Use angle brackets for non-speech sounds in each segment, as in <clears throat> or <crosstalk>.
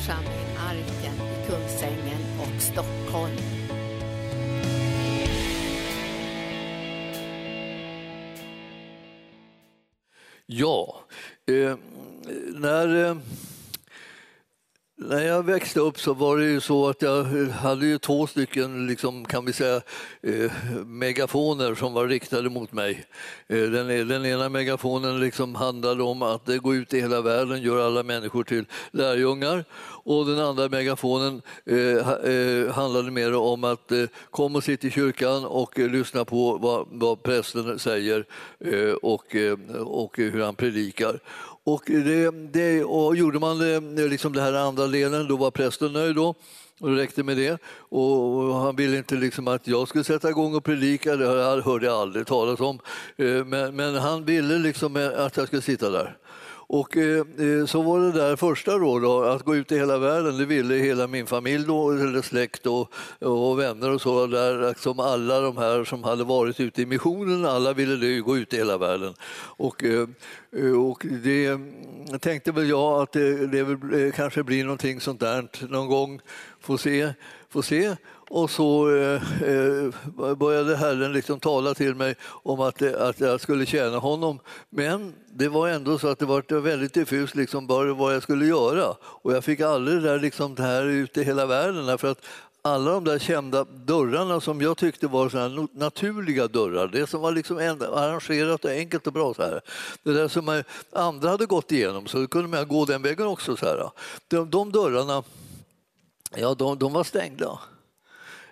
församling Arken i Kungsängen och Stockholm. Ja, eh, när, eh, när jag växte upp så var det ju så att jag hade ju två stycken, liksom, kan vi säga, eh, megafoner som var riktade mot mig. Eh, den, e-, den ena megafonen liksom handlade om att det går ut i hela världen, gör alla människor till lärjungar. Och den andra megafonen eh, eh, handlade mer om att eh, kom och sitt i kyrkan och eh, lyssna på vad, vad prästen säger eh, och, eh, och hur han predikar. Och, det, det, och gjorde man det, liksom det här andra delen, då var prästen nöjd. Då. Och det räckte med det. Och han ville inte liksom att jag skulle sätta igång och predika, det hörde- jag aldrig talas om. Eh, men, men han ville liksom eh, att jag skulle sitta där. Och eh, eh, så var det där första då, då, att gå ut i hela världen. Det ville hela min familj då, eller släkt och, och vänner och så. Där, liksom alla de här som hade varit ute i missionen, alla ville det, gå ut i hela världen. Och, eh, och det mm, tänkte väl jag att det, det kanske blir någonting sånt där någon gång. Får se. Får se. Och så eh, eh, började Herren liksom tala till mig om att, eh, att jag skulle tjäna honom. Men det var ändå så att det var väldigt diffust liksom bara vad jag skulle göra. Och jag fick aldrig det där, liksom, det här ute i hela världen. För att alla de där kända dörrarna som jag tyckte var såna här naturliga dörrar, det som var liksom arrangerat och enkelt och bra. Så här. Det där som eh, andra hade gått igenom, så kunde man gå den vägen också. Så här. De, de dörrarna, ja, de, de var stängda.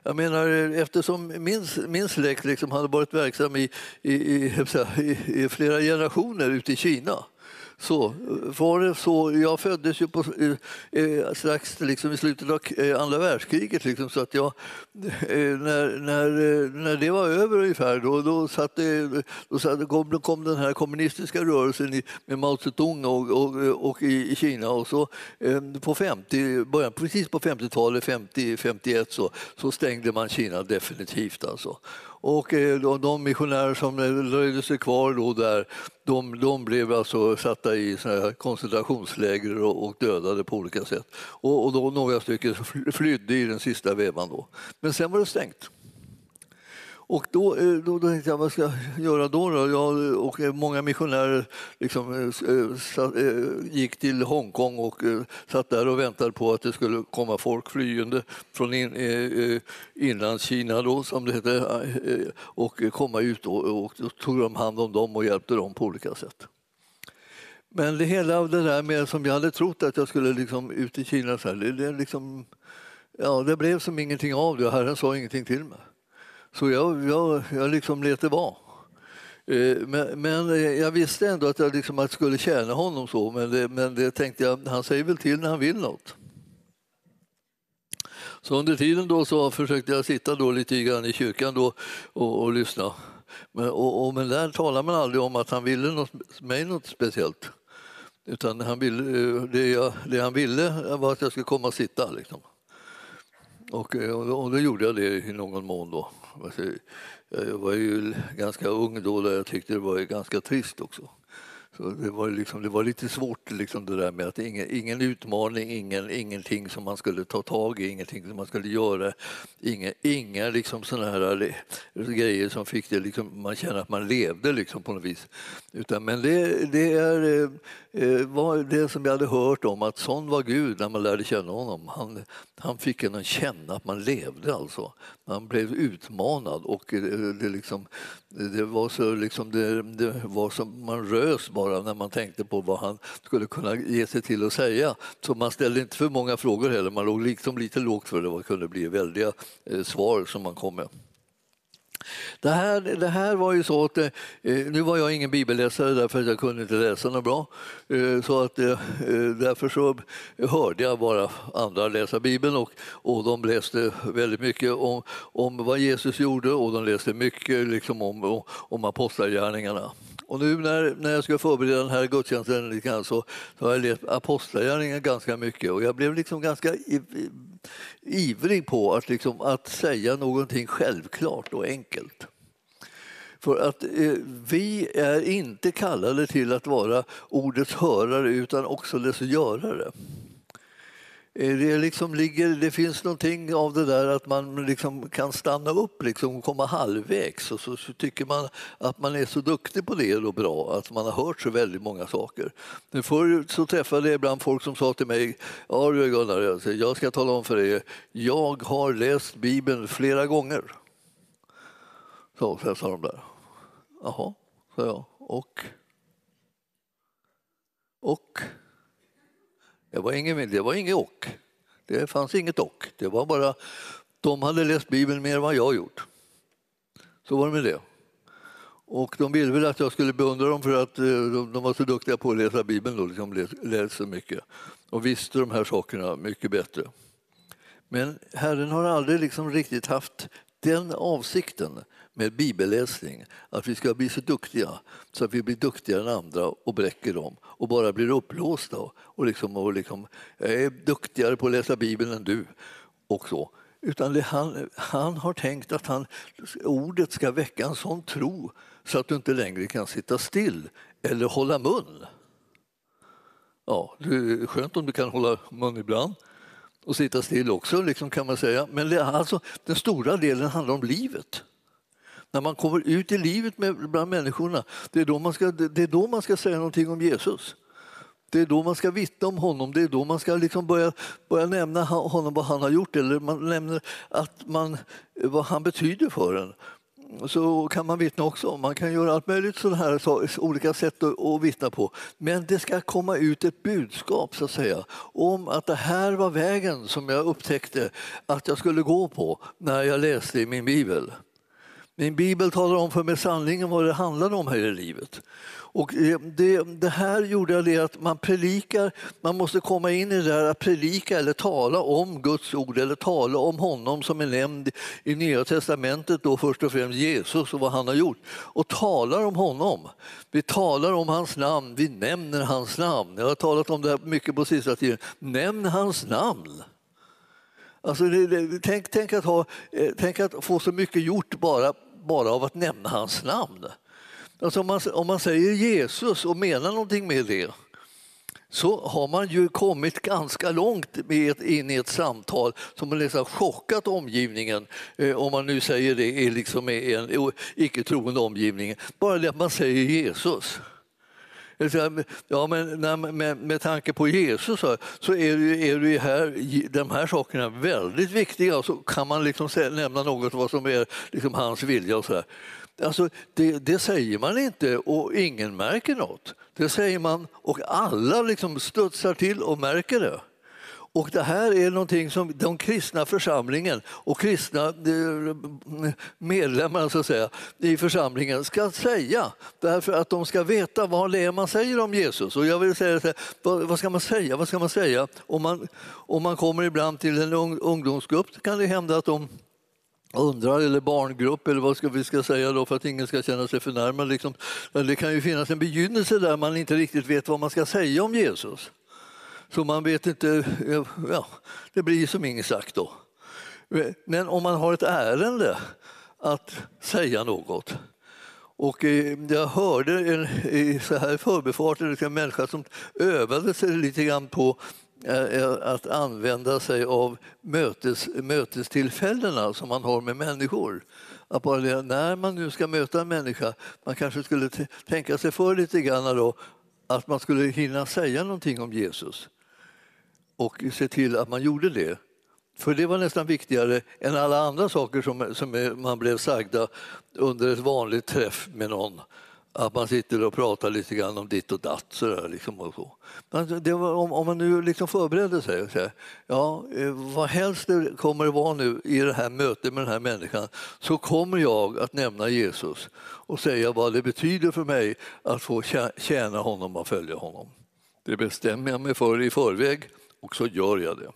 Jag menar, eftersom min, min släkt liksom hade varit verksam i, i, i, <laughs> i, i flera generationer ute i Kina så var det så. Jag föddes ju på, eh, eh strax liksom i slutet av eh, andra världskriget. Liksom, så att jag, eh, när, när, eh, när det var över ungefär då, då, satt det, då, satt, kom, då kom den här kommunistiska rörelsen i, med Mao Zedong och, och, och i, i Kina. Och så, eh, på 50, början, precis på 50-talet, 50-51, så, så stängde man Kina definitivt. Alltså. Och eh, de, missionärer som eh, dröjde sig kvar då där, de, de blev alltså satta i såna här koncentrationsläger och, och dödade på olika sätt. Och, och då några stycken flydde i den sista vevan. Då. Men sen var det stängt. Och då, eh, då, då tänkte jag, vad ska jag göra då? då? Jag och eh, många missionärer liksom, eh, satt, gick till Hongkong och satt där och väntade på att det skulle komma folk flyende från in, inlandskina, då, som det hette, och komma ut. Då, och då tog de hand om dem och hjälpte dem på olika sätt. Men det hela det där med som jag hade trott att jag skulle liksom ut i Kina, så här, det, det, liksom, ja, det blev som ingenting av det. Herren sa ingenting till mig. Så jag, jag, jag liksom lät det vara. Eh, men, men eh, jag visste ändå att jag liksom att skulle tjäna honom så, men det, men det tänkte jag, han säger väl till när han vill något. Så under tiden då så försökte jag sitta då lite grann i kyrkan då och, och lyssna. Men, och, och, men där talar man aldrig om att han ville något, mig något speciellt. Utan han ville, eh, det, jag, det han ville var att jag skulle komma och sitta. Liksom. Och, och, då- och då gjorde jag det i någon mån. Då. Alltså, jag var ju ganska ung då, där jag tyckte det var ganska trist också. Så det, var liksom, det var lite svårt liksom det där med att ingen, ingen utmaning, ingen, ingenting som man skulle ta tag i, ingenting som man skulle göra. Inga, inga liksom såna här grejer som fick det, liksom, man känner att man levde liksom på något vis. Utan, men det, det är, eh, eh, var det som jag hade hört om, att sån var Gud när man lärde känna honom. Han, han fick en att känna att man levde alltså. Man blev utmanad och det, det, liksom, det var så liksom det, det var som man rös bara när man tänkte på vad han skulle kunna ge sig till att säga. Så man ställde inte för många frågor heller. Man låg liksom lite lågt för det var- kunde bli väldiga eh, svar som man kom med. Det här, det här var ju så att, eh, eh nu var jag ingen bibelläsare därför att jag kunde inte läsa något bra. Eh, så att, eh, eh, därför så hörde jag bara andra läsa Bibeln och, och de läste väldigt mycket om, om vad Jesus gjorde och de läste mycket liksom om, om, om apostlagärningarna. Och nu när, när jag ska förbereda den här gudstjänsten lite grann så, så har jag läst apostlagärningarna ganska mycket och jag blev liksom ganska i, ivrig på att, liksom, att säga någonting självklart och enkelt. För att eh, vi är inte kallade till att vara ordets hörare utan också dess görare. Eh, det, liksom ligger, det finns någonting av det där att man liksom kan stanna upp liksom och komma halvvägs och så, så, tycker man att man är så duktig på det och bra att man har hört så väldigt många saker. Men förr så träffade jag ibland folk som sa till mig, ja du Gunnar, jag ska tala om för dig, jag har läst Bibeln flera gånger. Så, så sa de där. Jaha, sa jag. Och? Och? Det var inget, det var inget och. Det fanns inget och. Det var bara, de hade läst Bibeln mer än vad jag gjort. Så var det med det. Och de ville väl att jag skulle beundra dem för att eh, de var så duktiga på att läsa Bibeln, då, liksom läste så mycket och visste de här sakerna mycket bättre. Men Herren har aldrig liksom riktigt haft den avsikten med bibelläsning, att vi ska bli så duktiga så att vi blir duktigare än andra och bräcker dem och bara blir upplåsta. Och liksom, och liksom, jag är duktigare på att läsa Bibeln än du. och så. Utan det, han, han har tänkt att han, ordet ska väcka en sån tro så att du inte längre kan sitta still eller hålla mun. Ja, det är skönt om du kan hålla mun ibland och sitta still också, liksom kan man säga. Men alltså, den stora delen handlar om livet. När man kommer ut i livet med, bland människorna, det är, då man ska, det är då man ska säga någonting om Jesus. Det är då man ska vittna om honom, det är då man ska liksom börja, börja nämna honom vad han har gjort eller man nämner att man, vad han betyder för en. Så kan man vittna också. Man kan göra allt möjligt sådana här olika sätt att vittna på. Men det ska komma ut ett budskap så att säga om att det här var vägen som jag upptäckte att jag skulle gå på när jag läste i min bibel. Min bibel talar om för mig sanningen vad det handlar om här i livet. Och eh, det, det, här gjorde det att man predikar, man måste komma in i det där att predika eller tala om Guds ord eller tala om honom som är nämnd i Nya Testamentet, då först och främst Jesus och vad han har gjort. Och talar om honom. Vi talar om hans namn, vi nämner hans namn. Jag har talat om det här mycket på sista tiden. Nämn hans namn. Alltså det, det, tänk, tänk, att ha, eh, tänk att få så mycket gjort bara bara av att nämna hans namn. Alltså om, man, om man säger Jesus och menar någonting med det så har man ju kommit ganska långt med, in i ett samtal som har liksom chockat omgivningen, eh, om man nu säger det är liksom en icke troende omgivning. Bara det att man säger Jesus. Ja, men med, med tanke på Jesus så är, det, är det här, de här sakerna väldigt viktiga. Så kan man liksom nämna något vad som är liksom hans vilja. och så här. Alltså, det, det, säger man inte och ingen märker något. Det säger man och alla liksom studsar till och märker det. Och det här är någonting som den kristna församlingen och kristna eh, medlemmar så att säga, i församlingen ska säga. Därför att de ska veta vad det är man säger om Jesus. Och jag vill säga här, vad ska man säga? Vad ska man säga? Om man, om man kommer ibland till en ungdomsgrupp kan det hända att de undrar, eller barngrupp eller vad ska vi ska säga då för att ingen ska känna sig förnärmad. Liksom. Det kan ju finnas en begynnelse där man inte riktigt vet vad man ska säga om Jesus. Så man vet inte, ja, det blir som inget sagt då. Men om man har ett ärende att säga något och eh, jag hörde en, i så här förbifarten en människa som övade sig lite grann på eh, eh, att använda sig av mötes, mötestillfällena som man har med människor. Att bara när man nu ska möta en människa, man kanske skulle tänka sig för lite grann då, att man skulle hinna säga någonting om Jesus och se till att man gjorde det. För det var nästan viktigare än alla andra saker som, som man blev sagda under ett vanligt träff med någon. Att man sitter och pratar lite grann om ditt och datt. Sådär, liksom och så. Men det var, om, om, man nu liksom förbereder sig och säger ja, eh, vad helst det kommer att vara nu i det här mötet med den här människan så kommer jag att nämna Jesus och säga vad det betyder för mig att få tjäna honom och följa honom. Det bestämmer jag mig för i förväg och så gör jag det.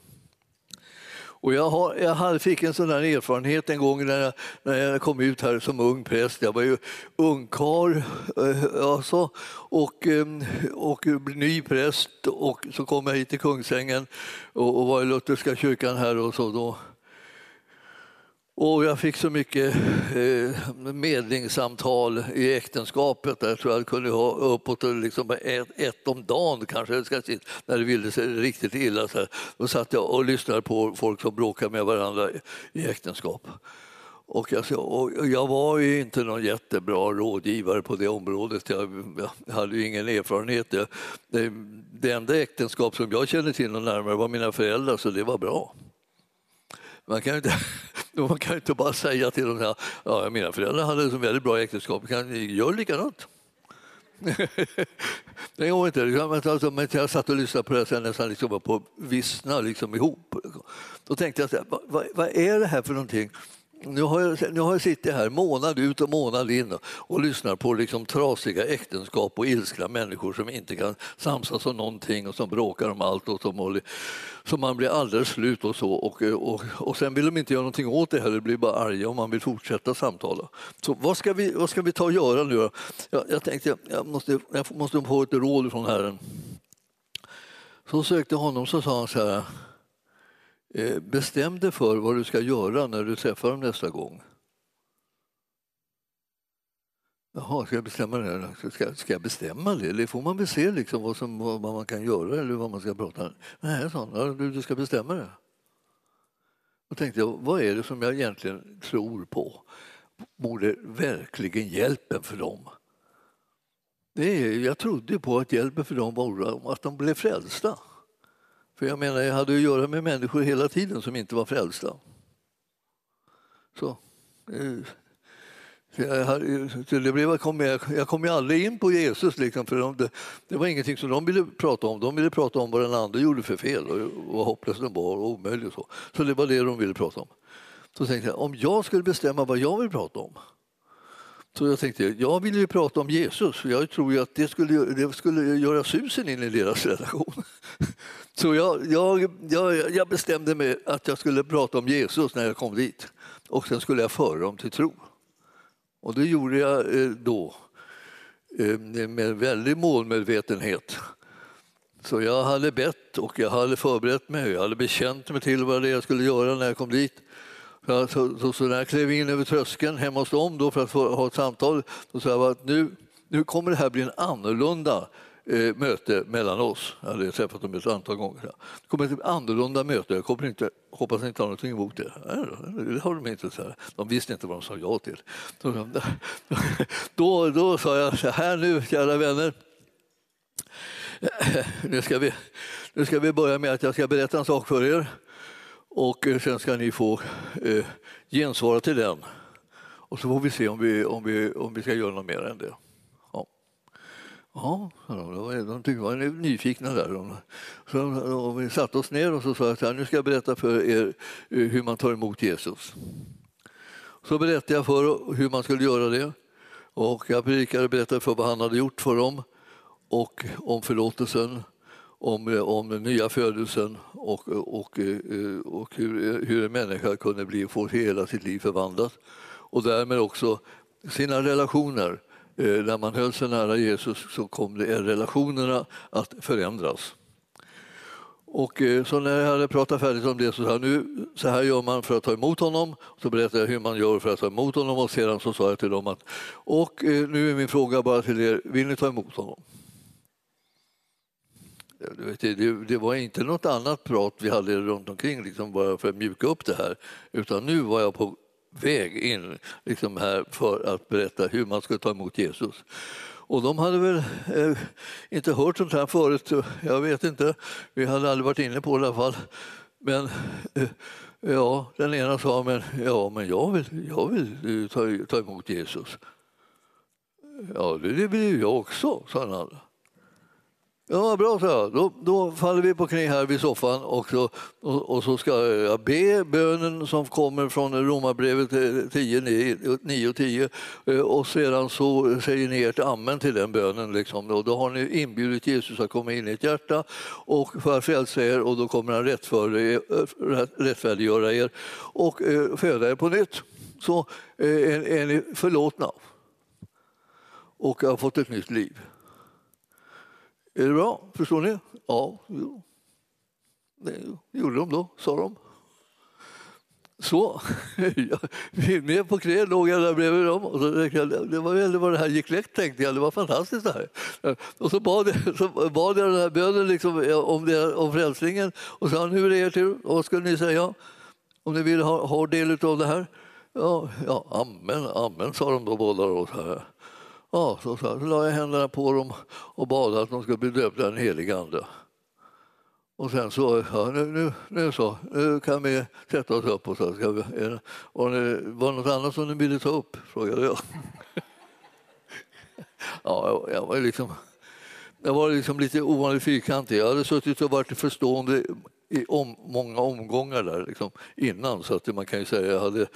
Och jag, har, jag fick en sån där erfarenhet en gång när jag, när jag kom ut här som ung präst. Jag var ju ungkarl eh, alltså, och, eh, och ny präst och så kom jag hit till Kungsängen och, och var i Lutherska kyrkan här och så. Då. Och jag fick så mycket eh, medlingssamtal i äktenskapet. Jag tror jag kunde ha uppåt liksom ett, ett om dagen kanske, när det ville sig riktigt illa. Så här. Då satt jag och lyssnade på folk som bråkade med varandra i äktenskap. Och jag, och jag var ju inte någon jättebra rådgivare på det området. Jag, jag hade ju ingen erfarenhet. Det, det, det enda äktenskap som jag kände till någon närmare var mina föräldrar, så det var bra. Man kan inte, <laughs> man kan inte bara säga till dem att ja, mina föräldrar hade ett väldigt bra äktenskap, kan gör likadant. <laughs> det går inte. Alltså, men jag satt och lyssnade på det och nästan liksom var på vissna liksom ihop. Då tänkte jag, vad, vad är det här för någonting? Nu har, jag, nu har jag suttit här månad ut och månad in och lyssnat på liksom trasiga äktenskap och ilskna människor som inte kan samsas om någonting och som bråkar om allt och som, som man blir alldeles slut och så. Och, och, och sen vill de inte göra någonting åt det heller, blir bara arga om man vill fortsätta samtala. Så vad ska vi, vad ska vi ta och göra nu Jag, jag tänkte jag måste, jag måste få ett råd från Herren. Så sökte honom så sa han så här Eh, bestäm dig för vad du ska göra när du träffar dem nästa gång. Jaha, ska jag bestämma det? Ska, ska jag bestämma det? Eller får man väl se liksom vad, som, vad man kan göra eller vad man ska prata om? Nej, sa han, du, du ska bestämma det. Då tänkte jag, vad är det som jag egentligen tror på? Borde verkligen hjälpen för dem? Det är, jag trodde på att hjälpen för dem var att de blev frälsta. För jag menar, jag hade att göra med människor hela tiden som inte var frälsta. Så. Eh, jag, det blev, kom jag kom ju aldrig in på Jesus, liksom, för de, det, det, var ingenting som de ville prata om. De ville prata om vad den andra gjorde för fel och vad hopplös den var och omöjlig. Och så. så det var det de ville prata om. Så tänkte jag, om jag skulle bestämma vad jag vill prata om så jag tänkte, jag vill ju prata om Jesus, för jag tror ju att det skulle, det skulle göra susen in i deras <laughs> relation. Så jag, jag, jag, jag bestämde mig att jag skulle prata om Jesus när jag kom dit och sen skulle jag föra dem till tro. Och det gjorde jag eh, då eh, med väldig målmedvetenhet. Så jag hade bett och jag hade förberett mig, jag hade bekänt mig till vad det jag skulle göra när jag kom dit. Så, så, så när jag klev in över tröskeln hemma hos dem då för att få ha ett samtal, då sa jag att nu, nu kommer det här bli en annorlunda eh, möte mellan oss. Jag hade träffat dem ett antal gånger. Det kommer ett annorlunda möte. Jag kommer inte, hoppas inte ha någonting emot det. Det har de inte. Så här. De visste inte vad de sa ja till. <laughs> Då, då sa jag så här nu, kära vänner. <clears throat> Nu ska, vi, nu ska vi börja med att jag ska berätta en sak för er och eh, sen ska ni få eh, gensvara till den. Och så får vi se om vi, om vi, om vi ska göra något mer än det. Ja, de var nyfikna där. Så, vi satte oss ner och så sa jag att nu ska jag berätta för er eh, hur man tar emot Jesus. Så berättade jag för hur man skulle göra det. Och jag predikade och berättade för vad han hade gjort för dem och om förlåtelsen om, eh, om den nya födelsen och, och, eh, och hur, hur en människa kunde bli, få hela sitt liv förvandlat. Och därmed också sina relationer. Eh, när man höll sig nära Jesus så kom det relationerna att förändras. Och eh, så när jag hade pratat färdigt om det så sa jag nu så här gör man för att ta emot honom. Så berättade jag hur man gör för att ta emot honom och sedan så sa jag till dem att och eh, nu är min fråga bara till er, vill ni ta emot honom? Det, det, var inte något annat prat vi hade runt omkring liksom bara för att mjuka upp det här. Utan nu var jag på väg in liksom här för att berätta hur man ska ta emot Jesus. Och de hade väl eh, inte hört sånt här förut, jag vet inte. Vi hade aldrig varit inne på det i alla fall. Men eh, ja, den ena sa men, ja, men jag vill, jag vill ta, ta emot Jesus. Ja, det vill ju jag också, sa den andra. Ja, bra, så jag. Då, då faller vi på knä här vid soffan och så, och, och, så ska jag be bönen som kommer från Romarbrevet eh, 10, 9 och 10 eh, och sedan så säger ni ert amen till den bönen. Liksom. Och då har ni inbjudit Jesus att komma in i ert hjärta och för att frälsa er och då kommer han eh, rättfärdiggöra er och föda er på nytt. Så är, är ni förlåtna och har fått ett nytt liv. Är det bra? Förstår ni? Ja, jo. det gjorde de då, sa de. Så, <laughs> ner på knä låg jag där bredvid dem. Och så, det var väldigt vad det här gick lätt tänkte jag, det var fantastiskt det här. Och så bad jag, så bad jag den här bönen liksom om, det, om frälsningen och sa hur är det er tur? vad skulle ni säga om ni vill ha, ha del av det här? Ja, ja, amen, amen sa de då båda. Då, så här. Ja, så, så, så la jag händerna på dem och bad att de skulle bli döpta den helige Ande. Och sen så, ja, nu, nu, nu så, nu kan vi sätta oss upp och så ska vi, eh, var det något annat som ni ville ta upp? frågade jag. <laughs> ja, jag var liksom, jag var liksom lite ovanligt fyrkantig. Jag hade suttit och varit förstående i om, många omgångar där liksom, innan så att man kan ju säga att jag hade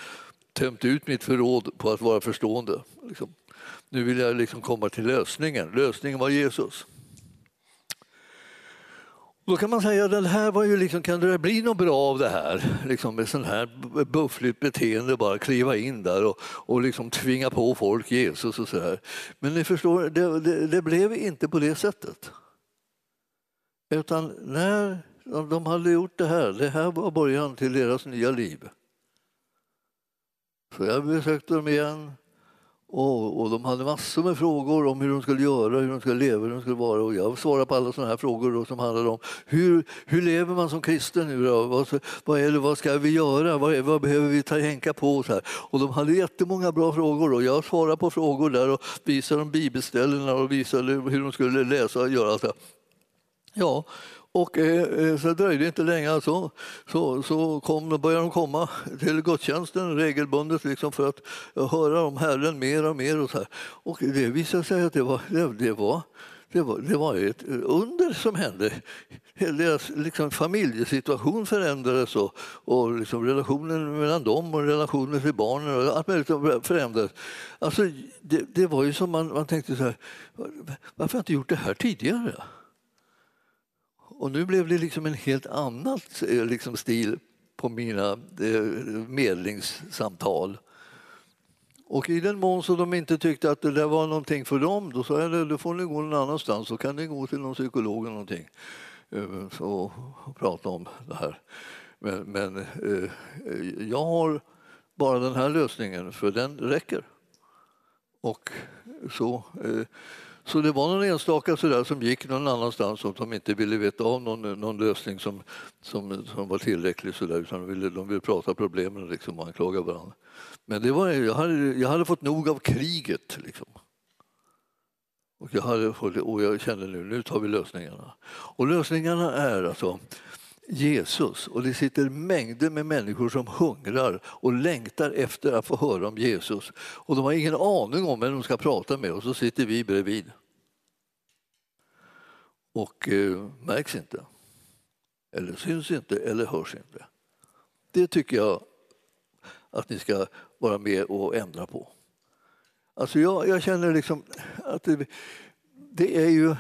tömt ut mitt förråd på att vara förstående. Liksom. Nu vill jag liksom komma till lösningen. Lösningen var Jesus. Då kan man säga att det här var ju liksom, kan det bli något bra av det här? Liksom med sånt här buffligt beteende, bara kliva in där och, och liksom tvinga på folk Jesus och så här. Men ni förstår, det, det, det blev inte på det sättet. Utan när de hade gjort det här, det här var början till deras nya liv. Så jag besökte dem igen och, och, de hade massor med frågor om hur de skulle göra, hur de skulle leva, hur de skulle vara. Och jag svarade på alla sådana här frågor då, som handlade om hur, hur lever man som kristen nu då? Vad, vad, är det, vad ska vi göra? Vad, vad behöver vi tänka på? Och, så här. och de hade jättemånga bra frågor och jag svarade på frågor där och visade dem bibelställena och visade hur de skulle läsa och göra. Så. Ja, och eh, eh, så dröjde det inte länge så, så, så kom, började de komma till gudstjänsten regelbundet liksom för att höra om Herren mer och mer. Och, så här. och det visade sig att det var, det, det var det var, det var ett under som hände. Deras liksom, familjesituation förändrades och, och liksom relationen mellan dem och relationen till barnen och allt möjligt förändrades. Alltså, det, det var ju som man, man tänkte så här, varför har jag inte gjort det här tidigare? Och nu blev det liksom en helt annan eh, liksom, stil på mina eh, medlingssamtal. Och i den mån så de inte tyckte att det där var någonting för dem, då sa jag då får ni gå någon annanstans, så kan ni gå till någon psykolog eller någonting eh, och prata om det här. Men, men jag har bara den här lösningen, för den räcker. Och så så det var någon enstaka sådär som gick någon annanstans och de inte ville veta av någon, någon lösning som, som, som var tillräcklig sådär, utan de ville, de ville prata problemen liksom, och anklaga varandra. Men det var, jag, hade, jag hade fått nog av kriget. Liksom. Och jag, hade, och jag kände nu, nu tar vi lösningarna. Och lösningarna är alltså Jesus och det sitter mängder med människor som hungrar och längtar efter att få höra om Jesus. Och de har ingen aning om vem de ska prata med och så sitter vi bredvid. Och eh, märks inte, eller syns inte eller hörs inte. Det tycker jag att ni ska vara med och ändra på. Alltså jag, jag känner liksom att det, det är ju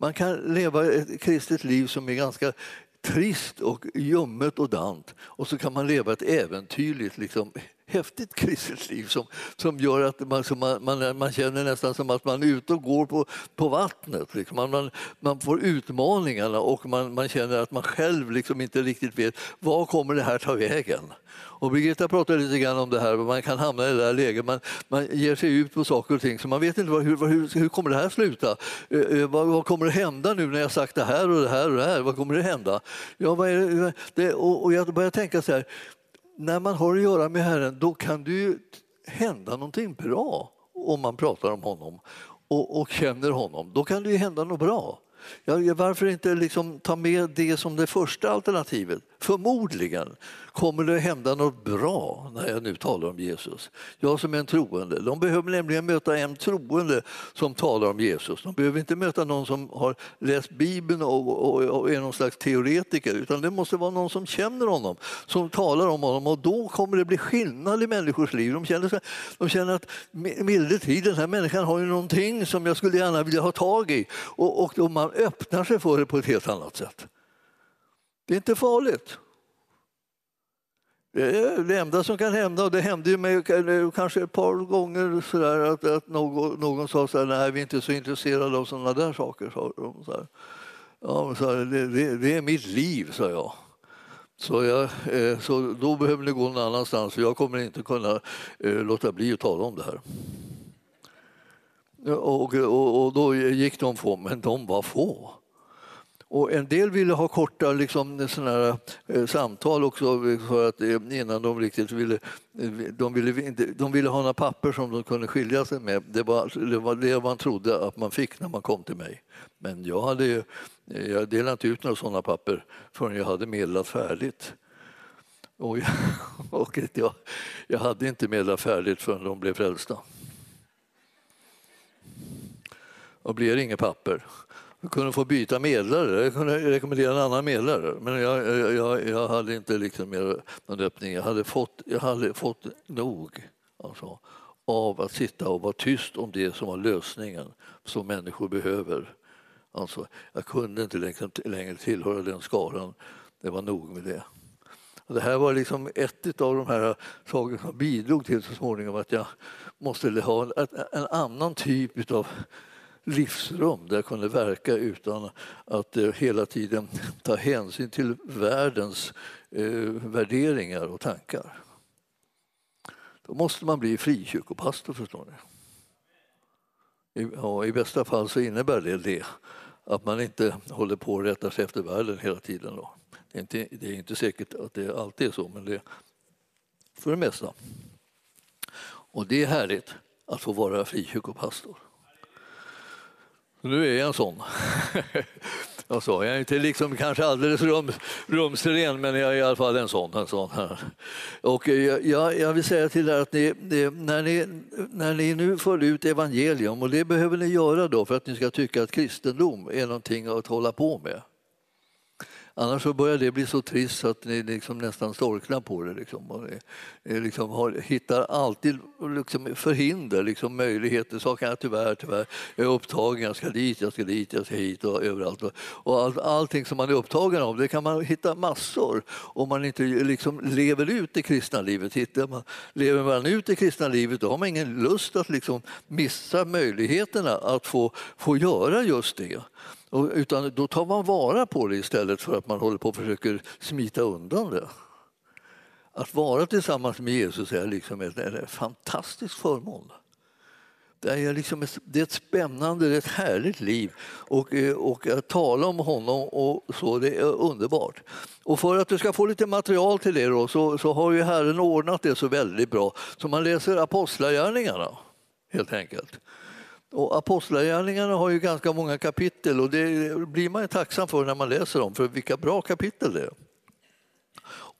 man kan leva ett kristet liv som är ganska trist och ljummet och dant. Och så kan man leva ett äventyrligt, liksom, häftigt kristet liv som, som gör att man, man, man, man, känner nästan som att man är ute och går på, på vattnet. Liksom. Man, man, man får utmaningarna och man, man känner att man själv liksom inte riktigt vet var kommer det här ta vägen. Och Birgitta pratade lite grann om det här, man kan hamna i det där läget, man, man ger sig ut på saker och ting så man vet inte vad, hur, hur, hur kommer det här sluta? Eh, eh vad, vad, kommer att hända nu när jag sagt det här och det här och det här? Vad kommer det hända? Ja, vad är det? och, och jag börjar tänka så här, när man har att göra med Herren då kan det ju hända någonting bra om man pratar om honom och, och känner honom. Då kan det ju hända något bra. Ja, varför inte liksom ta med det som det första alternativet? Förmodligen kommer det hända något bra när jag nu talar om Jesus. Jag som är en troende. De behöver nämligen möta en troende som talar om Jesus. De behöver inte möta någon som har läst Bibeln och, och, och är någon slags teoretiker utan det måste vara någon som känner honom, som talar om honom och då kommer det bli skillnad i människors liv. De känner, de känner att milde tid, den här människan har ju någonting som jag skulle gärna vilja ha tag i och, och, man öppnar sig för det på ett helt annat sätt. Det är inte farligt. Det är det enda som kan hända, och det hände ju mig kanske ett par gånger så där, att, att någon, någon sa så här, nej vi är inte så intresserade av sådana där saker. Sa de, så här. Ja, så här, det, det, det, är mitt liv, sa jag. Så, jag, eh, så då behöver ni gå någon annanstans för jag kommer inte kunna eh, låta bli att tala om det här. Och, och, och då gick de få, men de var få. Och en del ville ha korta liksom, såna här, eh, samtal också för att, eh, innan de riktigt ville, eh, de ville, de ville ha några papper som de kunde skilja sig med. Det var, det var det man trodde att man fick när man kom till mig. Men jag hade ju, jag delade inte ut några sådana papper förrän jag hade medlat färdigt. Och jag, <laughs> och jag, jag hade inte medlat färdigt förrän de blev frälsta. Och blir det inget papper jag kunde få byta medlare. Jag kunde rekommendera en annan medlare. Men jag, jag, jag hade inte liksom mer någon öppning. Jag hade fått, jag hade fått nog alltså, av att sitta och vara tyst om det som var lösningen som människor behöver. Alltså, jag kunde inte längre, längre tillhöra den skaran. Det var nog med det. Det här var liksom ett av de här sakerna som bidrog till så småningom att jag måste ha en, en annan typ av livsrum där jag kunde verka utan att eh, hela tiden ta hänsyn till världens eh, värderingar och tankar. Då måste man bli frikyrkopastor, förstår ni. I, ja, I bästa fall så innebär det det, att man inte håller på att rätta sig efter världen hela tiden. Då. Det, är inte, det är inte säkert att det alltid är så, men det för det mesta. Och det är härligt att få vara frikyrkopastor. Nu är jag en sån. <laughs> Jag sa, jag är inte liksom kanske alldeles rum, rumsren, men jag är i alla fall en sån. En sån här. Och jag, jag vill säga till er att ni, när, ni, när ni nu får ut evangelium, och det behöver ni göra då för att ni ska tycka att kristendom är någonting att hålla på med. Annars så börjar det bli så trist att ni liksom nästan storknar på det. Liksom. Och ni liksom har, hittar alltid liksom förhinder, liksom möjligheter. saker jag tyvärr, tyvärr, jag är upptagen, jag ska dit, jag ska dit, jag ska hit och överallt. Och all, allting som man är upptagen av, det kan man hitta massor om man inte liksom lever ut det kristna livet. Hittar man, lever man ut det kristna livet, då har man ingen lust att liksom missa möjligheterna att få, få göra just det. Utan då tar man vara på det istället för att man håller på och försöker smita undan det. Att vara tillsammans med Jesus är liksom en, en fantastisk förmån. Det är, liksom ett, det är ett spännande, det är ett härligt liv. Och, eh, och att tala om honom och så, det är underbart. Och för att du ska få lite material till det då, så, så har ju Herren ordnat det så väldigt bra. Så man läser Apostlagärningarna, helt enkelt. Och Apostlagärningarna har ju ganska många kapitel och det blir man tacksam för när man läser dem, för vilka bra kapitel det är.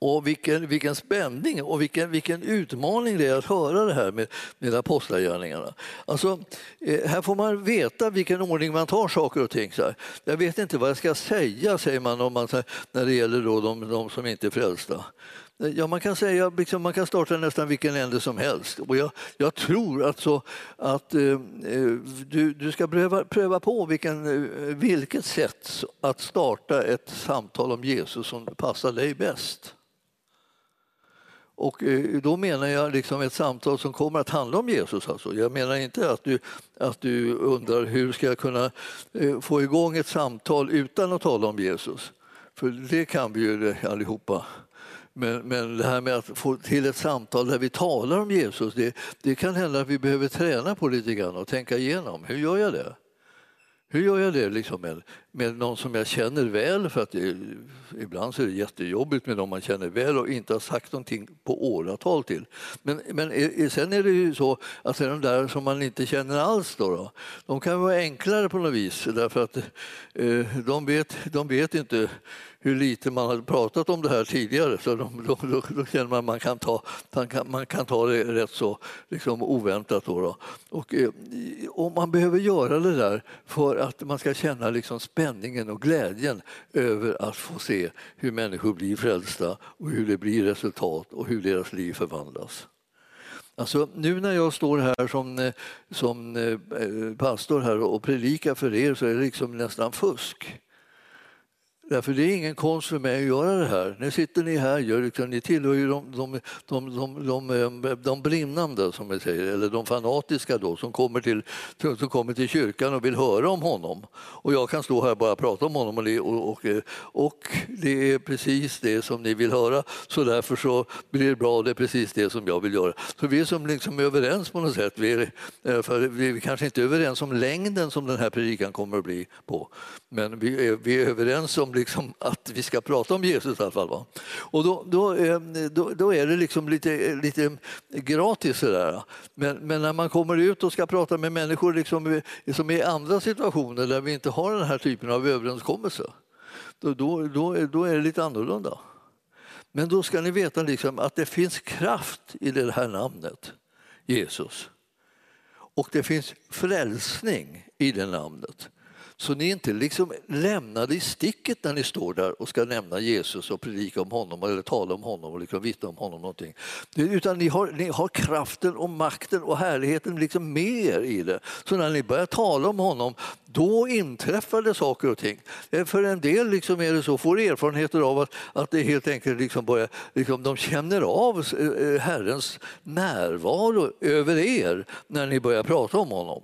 Och vilken, vilken spänning och vilken, vilken utmaning det är att höra det här med, med apostlagärningarna. Alltså, eh, här får man veta vilken ordning man tar saker och ting. Så här. Jag vet inte vad jag ska säga, säger man, om man när det gäller då de, de som inte är frälsta. Ja, man kan säga liksom, man kan starta nästan vilken ände som helst. Och jag, jag tror alltså att eh, eh, du, du ska pröva, pröva på vilken, eh, vilket sätt att starta ett samtal om Jesus som passar dig bäst. Och eh, då menar jag liksom ett samtal som kommer att handla om Jesus. Alltså. Jag menar inte att du, att du undrar hur ska jag kunna få igång ett samtal utan att tala om Jesus. För det kan vi ju allihopa. Men, men det här med att få till ett samtal där vi talar om Jesus, det, det kan hända att vi behöver träna på lite grann och tänka igenom. Hur gör jag det? Hur gör jag det liksom med, någon som jag känner väl? För att det, ibland så är det jättejobbigt med någon man känner väl och inte har sagt någonting på åratal till. Men, men sen är det ju så att de där som man inte känner alls, då, då de kan vara enklare på något vis därför att eh, de, vet, de vet inte hur lite man hade pratat om det här tidigare så då, då, då, då känner man att man kan ta, man kan, man kan ta det rätt så liksom oväntat. Då, då. Och, eh, och man behöver göra det där för att man ska känna liksom spänningen och glädjen över att få se hur människor blir frälsta och hur det blir resultat och hur deras liv förvandlas. Alltså, nu när jag står här som, eh, som eh, eh, pastor här och predikar för er så är det liksom nästan fusk Därför det är ingen konst för mig att göra det här. Nu sitter ni här, liksom, ni tillhör ju de, de, de, de, de, eh, de brinnande, som vi säger, eller de fanatiska då, som kommer, till, som kommer till kyrkan och vill höra om honom. Och jag kan stå här och bara prata om honom och det, och, och, eh, och det är precis det som ni vill höra, så därför så blir det bra, det är precis det som jag vill göra. Så vi är som liksom överens på något sätt. Vi är, eh, för vi är kanske inte överens om längden som den här predikan kommer att bli på, men vi är, vi är överens om liksom att vi ska prata om Jesus i alla fall. Va? Och då, då, ehm, då, då, är det liksom lite, lite gratis sådär. Men, men när man kommer ut och ska prata med människor liksom, som är i andra situationer där vi inte har den här typen av överenskommelse, då, då, då, då är det lite annorlunda. Men då ska ni veta liksom att det finns kraft i det här namnet, Jesus. Och det finns frälsning i det namnet. Så ni är inte liksom lämnade i sticket när ni står där och ska nämna Jesus och predika om honom eller tala om honom och liksom vittna om honom. Någonting. Utan ni har, ni har kraften och makten och härligheten liksom med er i det. Så när ni börjar tala om honom, då inträffar det saker och ting. Eh, för en del liksom är det så, får erfarenheter av att, att det helt enkelt liksom börjar, liksom, de känner av eh, eh, Herrens närvaro över er när ni börjar prata om honom.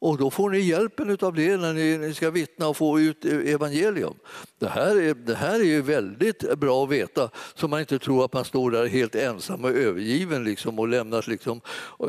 Och då får ni hjälpen av det när ni ska vittna och få ut evangelium. Det här är, det här är ju väldigt bra att veta så man inte tror att man står där helt ensam och övergiven liksom, och lämnas liksom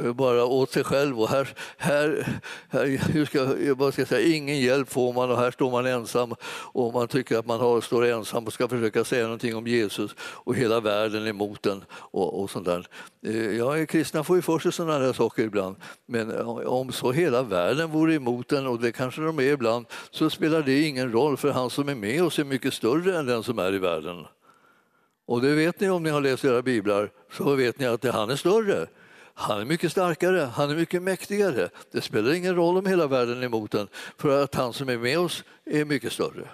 eh, bara åt sig själv. Och här, här, här hur ska, vad ska jag säga, ingen hjälp får man och här står man ensam och man tycker att man har, står ensam och ska försöka säga någonting om Jesus och hela världen är emot den. Och, och sånt där. Eh, ja, kristna får ju för sig sådana där saker ibland men om så hela världen vore emot en, och det kanske de är ibland så spelar det ingen roll för han som är med oss är mycket större än den som är i världen. Och det vet ni om ni har läst era biblar, så vet ni att han är större. Han är mycket starkare, han är mycket mäktigare. Det spelar ingen roll om hela världen är emot en, för att han som är med oss är mycket större.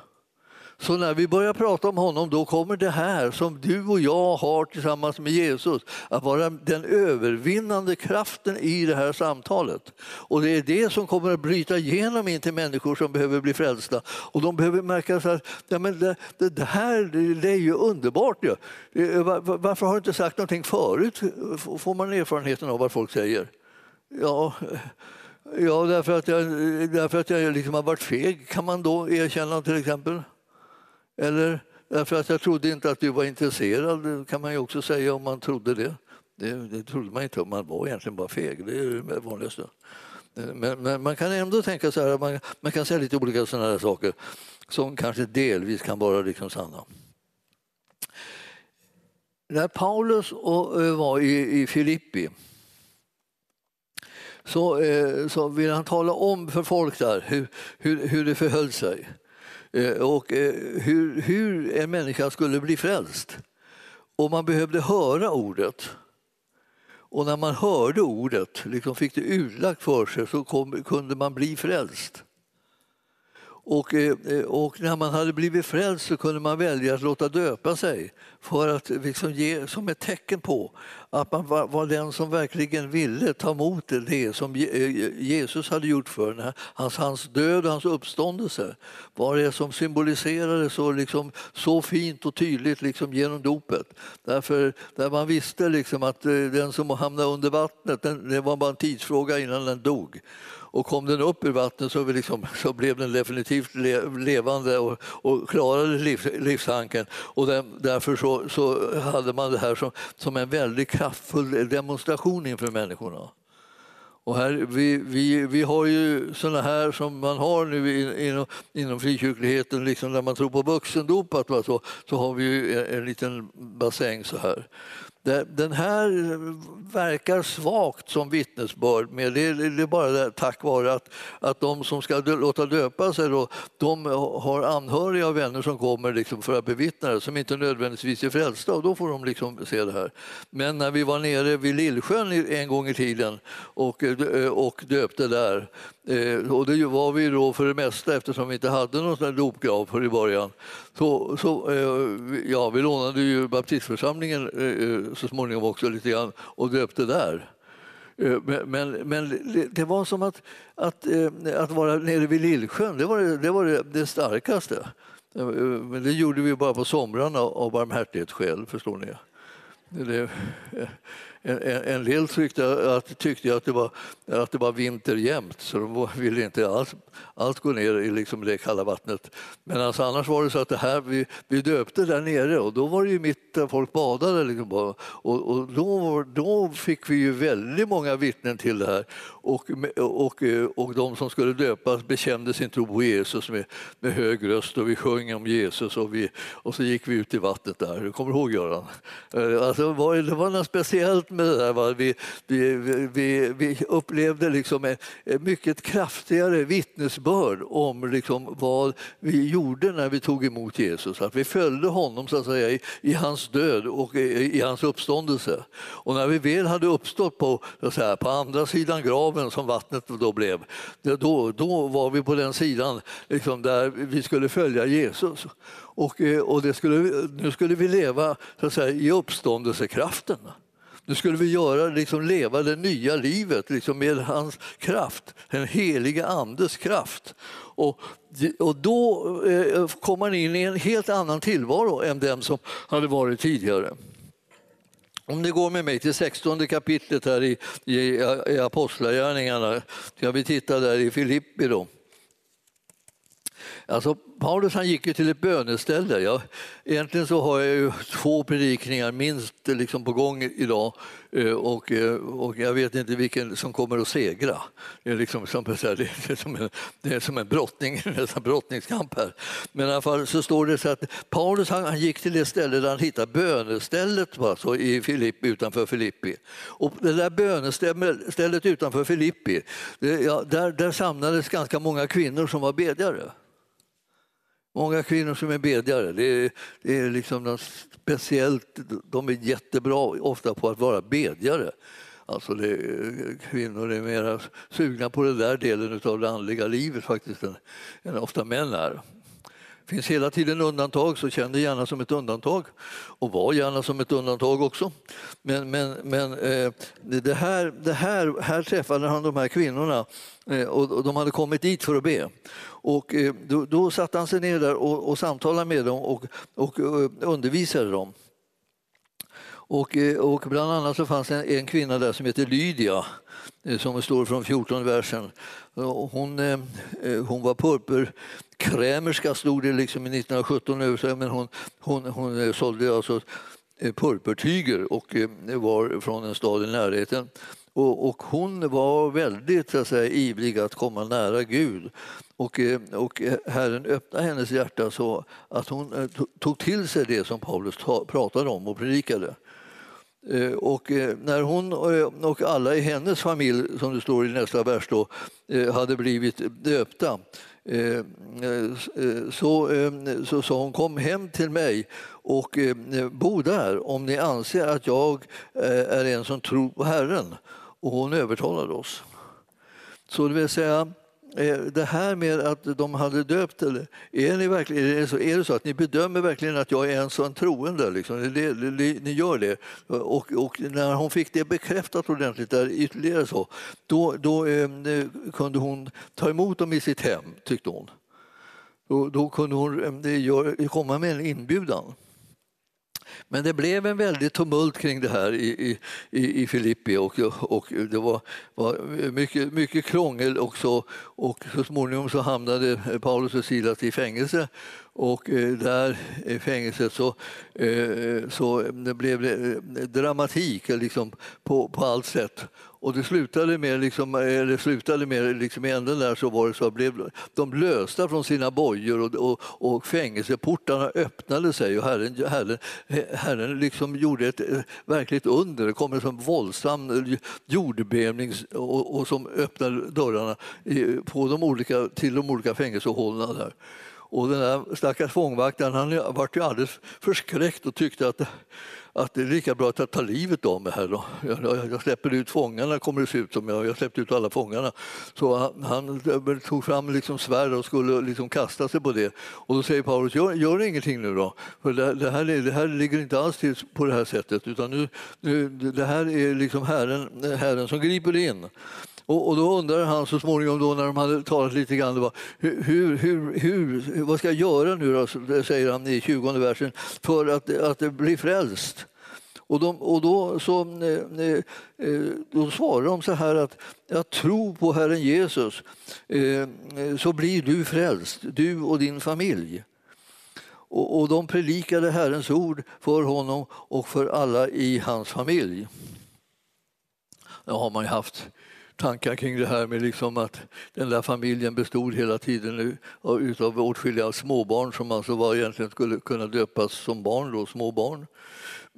Så när vi börjar prata om honom då kommer det här som du och jag har tillsammans med Jesus att vara den övervinnande kraften i det här samtalet. Och det är det som kommer att bryta igenom in till människor som behöver bli frälsta. Och de behöver märka att ja, men det, det, det, här det är ju underbart. Ja. Eh, eh, varför har du inte sagt någonting förut? Får man erfarenheten av vad folk säger. Ja, ja därför att jag, därför att jag liksom har varit feg kan man då erkänna till exempel. Eller därför att jag trodde inte att du var intresserad, det kan man ju också säga om man trodde det. Det, det trodde man inte, man var egentligen bara feg. Det är det vanligaste. Men, men, man kan ändå tänka så här, man, man kan säga lite olika sådana här saker som kanske delvis kan vara liksom sanna. När Paulus var i, Filippi så, så ville han tala om för folk där hur, hur, hur det förhöll sig. Eh, och eh, hur, hur en människa skulle bli frälst. Och man behövde höra ordet. Och när man hörde ordet, liksom fick det utlagt för sig, så kom, kunde man bli frälst. Och, eh, eh, och, när man hade blivit frälst så kunde man välja att låta döpa sig för att liksom ge som ett tecken på att man var, var, den som verkligen ville ta emot det som eh, Jesus hade gjort för en. Hans, hans död och hans uppståndelse var det som symboliserades så, liksom, så fint och tydligt liksom, genom dopet. Därför där man visste liksom att den som hamnade under vattnet, den, det var bara en tidsfråga innan den dog. Och kom den upp ur vattnet så, liksom, så blev den definitivt le, levande och, och klarade liv, livshanken. Och den, därför så, så, hade man det här som, som en väldigt kraftfull demonstration inför människorna. Och här, vi, vi, vi har ju såna här som man har nu inom, inom frikyrkligheten, liksom när man tror på vuxendopat, så, så har vi ju en, en liten bassäng så här. Den här verkar svagt som vittnesbörd, men det är bara tack vare att, att de som ska låta döpa sig då, de har anhöriga och vänner som kommer liksom för att bevittna det, som inte nödvändigtvis är frälsta och då får de liksom se det här. Men när vi var nere vid Lillsjön en gång i tiden och, och döpte där, eh, och det var vi då för det mesta eftersom vi inte hade någon sån dopgrav för i början. Så, så eh, ja, vi lånade ju baptistförsamlingen eh, eh så småningom också lite grann och döpte där. Eh, men, men, men, det var som att, att, eh, att vara nere vid Lillsjön, det var, det, var det, det starkaste. Men det gjorde vi bara på somrarna av barmhärtighetsskäl, förstår ni. Det, eh, en, en del tyckte att, tyckte att, det var, att det var vinter jämt så de ville inte alls, alls gå ner i liksom det kalla vattnet. Men alltså annars var det så att det här, vi, vi döpte där nere och då var det ju mitt där folk badade. Liksom och, och då, då fick vi ju väldigt många vittnen till det här. Och, och, eh, och de som skulle döpas bekände sin tro på Jesus med, med hög röst och vi sjöng om Jesus och, vi, och så gick vi ut i vattnet där. Du kommer ihåg Göran? Alltså, det, var, det var något speciellt med det där. Va? Vi, vi, vi, vi upplevde liksom en, en mycket kraftigare vittnesbörd om liksom vad vi gjorde när vi tog emot Jesus. Att vi följde honom så att säga, i, i hans död och i, i, hans uppståndelse. Och när vi väl hade uppstått på, så säga, på andra sidan graven som vattnet då blev, då, då var vi på den sidan liksom, där vi skulle följa Jesus. Och, eh, och det skulle, nu skulle vi leva så att säga, i uppståndelsekraften. Nu skulle vi göra, liksom, leva det nya livet liksom, med hans kraft, den heliga Andes kraft. Och, och då eh, kom man in i en helt annan tillvaro än den som hade varit tidigare. Om ni går med mig till 16 kapitlet här i, i, i Apostlagärningarna, ska vi titta där i Filippi. Då. Alltså, Paulus han gick ju till ett böneställe. Ja. Egentligen så har jag ju två predikningar minst eh, liksom på gång idag eh, och, eh, och jag vet inte vilken som kommer att segra. Det är, liksom som, det är som en, det är som en brottning, <laughs> en brottningskamp här. Men i alla fall så står det så att Paulus han, han gick till det ställe där han hittade bönestället alltså, i Filippi, utanför Filippi. Och det där bönestället utanför Filippi, det, ja, där, där samlades ganska många kvinnor som var bedjare. Många kvinnor som är bedjare, det är, det är liksom något speciellt, de är jättebra ofta på att vara bedjare. Alltså det, kvinnor är mer sugna på den där delen av det andliga livet faktiskt än, än ofta män är. Det finns hela tiden undantag, så känn dig gärna som ett undantag. Och var gärna som ett undantag också. Men, men, men eh, det här, det här, här träffade han de här kvinnorna eh, och de hade kommit dit för att be. Och eh, då, då satte han sig ner där och, och samtalade med dem och, och undervisade dem. Och, eh, och bland annat så fanns en, en kvinna där som heter Lydia eh, som står från 14 versen. Hon, eh, hon var purpurkrämerska stod det liksom i 1917 men hon, hon, hon sålde alltså purpurtyger och var från en stad i närheten. Och, och hon var väldigt så att säga, ivrig att komma nära Gud. Och, och Herren öppnade hennes hjärta så att hon tog till sig det som Paulus pratade om och predikade. Eh, och eh, när hon eh, och alla i hennes familj, som det står i nästa vers, då, hade blivit döpta så, så sa hon kom hem till mig och bo där om ni anser att jag är en som tror på Herren. Och hon övertalade oss. Så det vill säga, Eh, det här med att de hade döpt, eller är, ni verkligen, är, det så, är det så att ni bedömer verkligen att jag är en sån troende? Liksom? Det, det, ni gör det. Och, och, när hon fick det bekräftat ordentligt, där ytterligare så, då, då eh, kunde hon ta emot dem i sitt hem, tyckte hon. Då, då kunde hon eh, komma med en inbjudan. Men det blev en väldigt tumult kring det här i, i, i Filippi och, och det var, var mycket, mycket krångel också och så småningom så hamnade Paulus och Silas i fängelse och eh, där i fängelset så, eh, så det blev det dramatik liksom på, på allt sätt. Och det slutade med, liksom, eh, eller slutade med liksom i änden där så var det så blev de lösta från sina bojor och, och, och fängelseportarna öppnade sig och Herren, herren, herren liksom gjorde ett eh, verkligt under. Det kom en sån våldsam jordbävning och, och som öppnade dörrarna på de olika, till de olika fängelsehålorna där. Och den där stackars fångvaktaren han vart ju alldeles förskräckt och tyckte att, att det är lika bra att jag tar livet av mig här. Då. Jag, jag släpper ut fångarna, kommer det se ut som. Jag, jag släppte ut alla fångarna. Så han, han eh, tog fram liksom svärd och skulle liksom kasta sig på det. Och då säger Paulus, gör, gör ingenting nu då. För det, det, här, det här ligger inte alls till på det här sättet. Utan nu, nu, det här är liksom herren, herren som griper in. Och, och då undrade han så småningom då när de hade talat lite grann, det var, hur, hur, hur, vad ska jag göra nu då, säger han i 20 versen, för att, att bli frälst. Och, de, och då, så, eh, eh, då svarar de så här att jag tror på Herren Jesus eh, så blir du frälst, du och din familj. Och, och de predikade Herrens ord för honom och för alla i hans familj. Nu har man ju haft tankar kring det här med liksom att den där familjen bestod hela tiden av åtskilliga småbarn som alltså var egentligen skulle kunna döpas som barn, då, småbarn.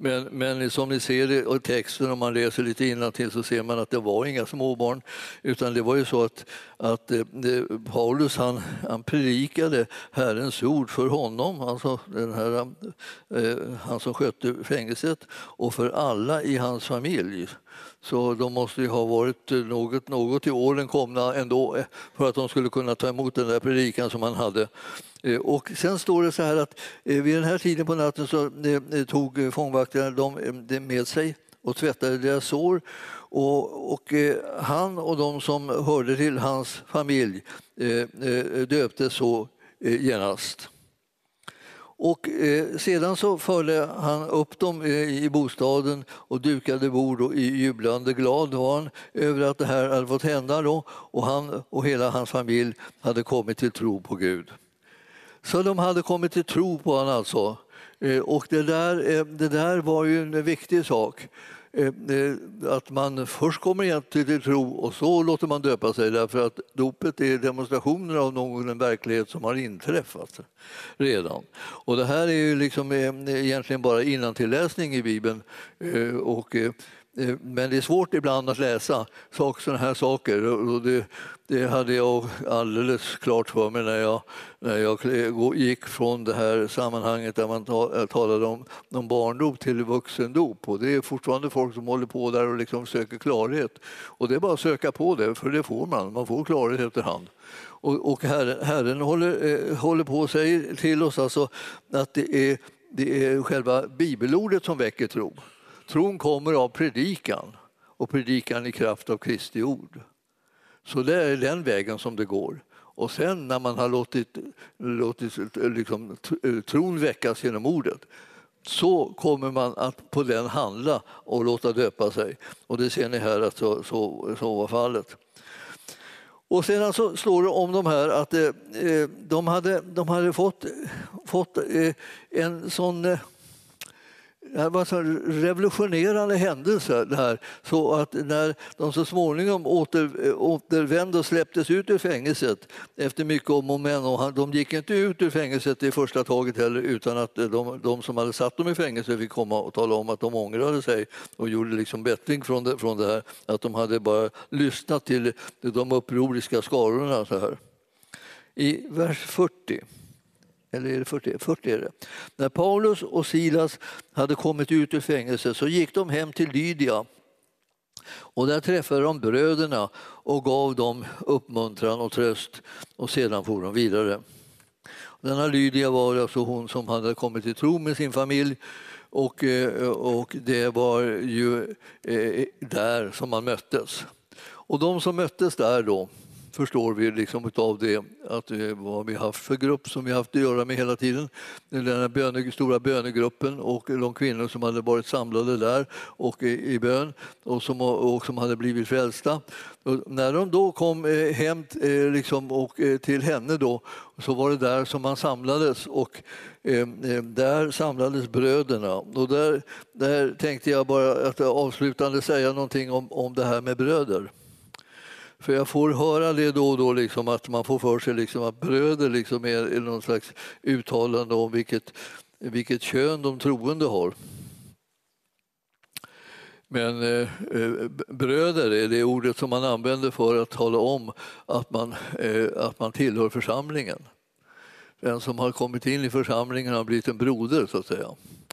Men, men som ni ser i texten, om man läser lite innantill så ser man att det var inga småbarn. Utan det var ju så att, att eh, det, Paulus han, han predikade Herrens ord för honom, alltså den här, eh, han som skötte fängelset, och för alla i hans familj. Så de måste ju ha varit eh, något, något i åren komna ändå eh, för att de skulle kunna ta emot den där predikan som han hade. Eh, och sen står det så här att vid den här tiden på natten så tog fångvaktarna dem med sig och tvättade deras sår. Och, och han och de som hörde till hans familj döptes så genast. Och eh, sedan så förde han upp dem eh, i bostaden och dukade bord och jublande glad var han över att det här hade fått hända då och han och hela hans familj hade kommit till tro på Gud. Så de hade kommit till tro på honom alltså. Eh, och det där, eh, det där var ju en viktig sak. Eh, eh, att man först kommer igen till tro och så låter man döpa sig därför att dopet är demonstrationer av någon verklighet som har inträffat redan. Och det här är ju liksom eh, egentligen bara innantilläsning i Bibeln. Och Eh, men det är svårt ibland att läsa sådana här saker. Och det, det hade jag alldeles klart för mig när jag, när jag gick från det här sammanhanget där man eh, talade om, om barndop till vuxendop. Och det är fortfarande folk som håller på där och liksom söker klarhet. Och det är bara att söka på det, för det får man. Man får klarhet efterhand. Och, och Herren, Herren håller, eh, håller på och säger till oss alltså att det är, det är själva bibelordet som väcker tro. Tron kommer av predikan och predikan i kraft av Kristi ord. Så det är den vägen som det går. Och sen när man har låtit, låtit liksom, tron väckas genom ordet så kommer man att på den handla och låta döpa sig. Och det ser ni här att så, så, så var fallet. Och sedan så står det om de här att eh, eh de, hade, de hade fått, fått eh, en sån eh, det var en revolutionerande händelse. Det här. Så att när de så småningom åter, återvände och släpptes ut ur fängelset efter mycket om och men, och de gick inte ut ur fängelset i första taget heller utan att de, de som hade satt dem i fängelse fick komma och tala om att de ångrade sig och gjorde liksom bättring från det, från det här. Att de hade bara lyssnat till de upproriska skarorna. Så här. I vers 40 eller är det 40? 40 är det. När Paulus och Silas hade kommit ut ur fängelset så gick de hem till Lydia och där träffade de bröderna och gav dem uppmuntran och tröst och sedan for de vidare. Denna Lydia var alltså hon som hade kommit till tro med sin familj och, eh, och det var ju eh, där som man möttes. Och de som möttes där då, förstår vi liksom av det att vad vi haft för grupp som vi haft att göra med hela tiden. Den här böne, stora bönegruppen och de kvinnor som hade varit samlade där och i, i bön och som, och som hade blivit frälsta. Och när de då kom eh, hem eh, liksom, och, eh, till henne då, så var det där som man samlades och där samlades bröderna. Och där, där tänkte jag bara att avslutande säga någonting om, om det här med bröder. För jag får höra det då och då, liksom, att man får för sig liksom, att bröder liksom är någon slags uttalande om vilket, vilket kön de troende har. Men eh, eh bröder är det ordet som man använder för att tala om att man, eh, att man tillhör församlingen. Den som har kommit in i församlingen har blivit en broder, så att säga.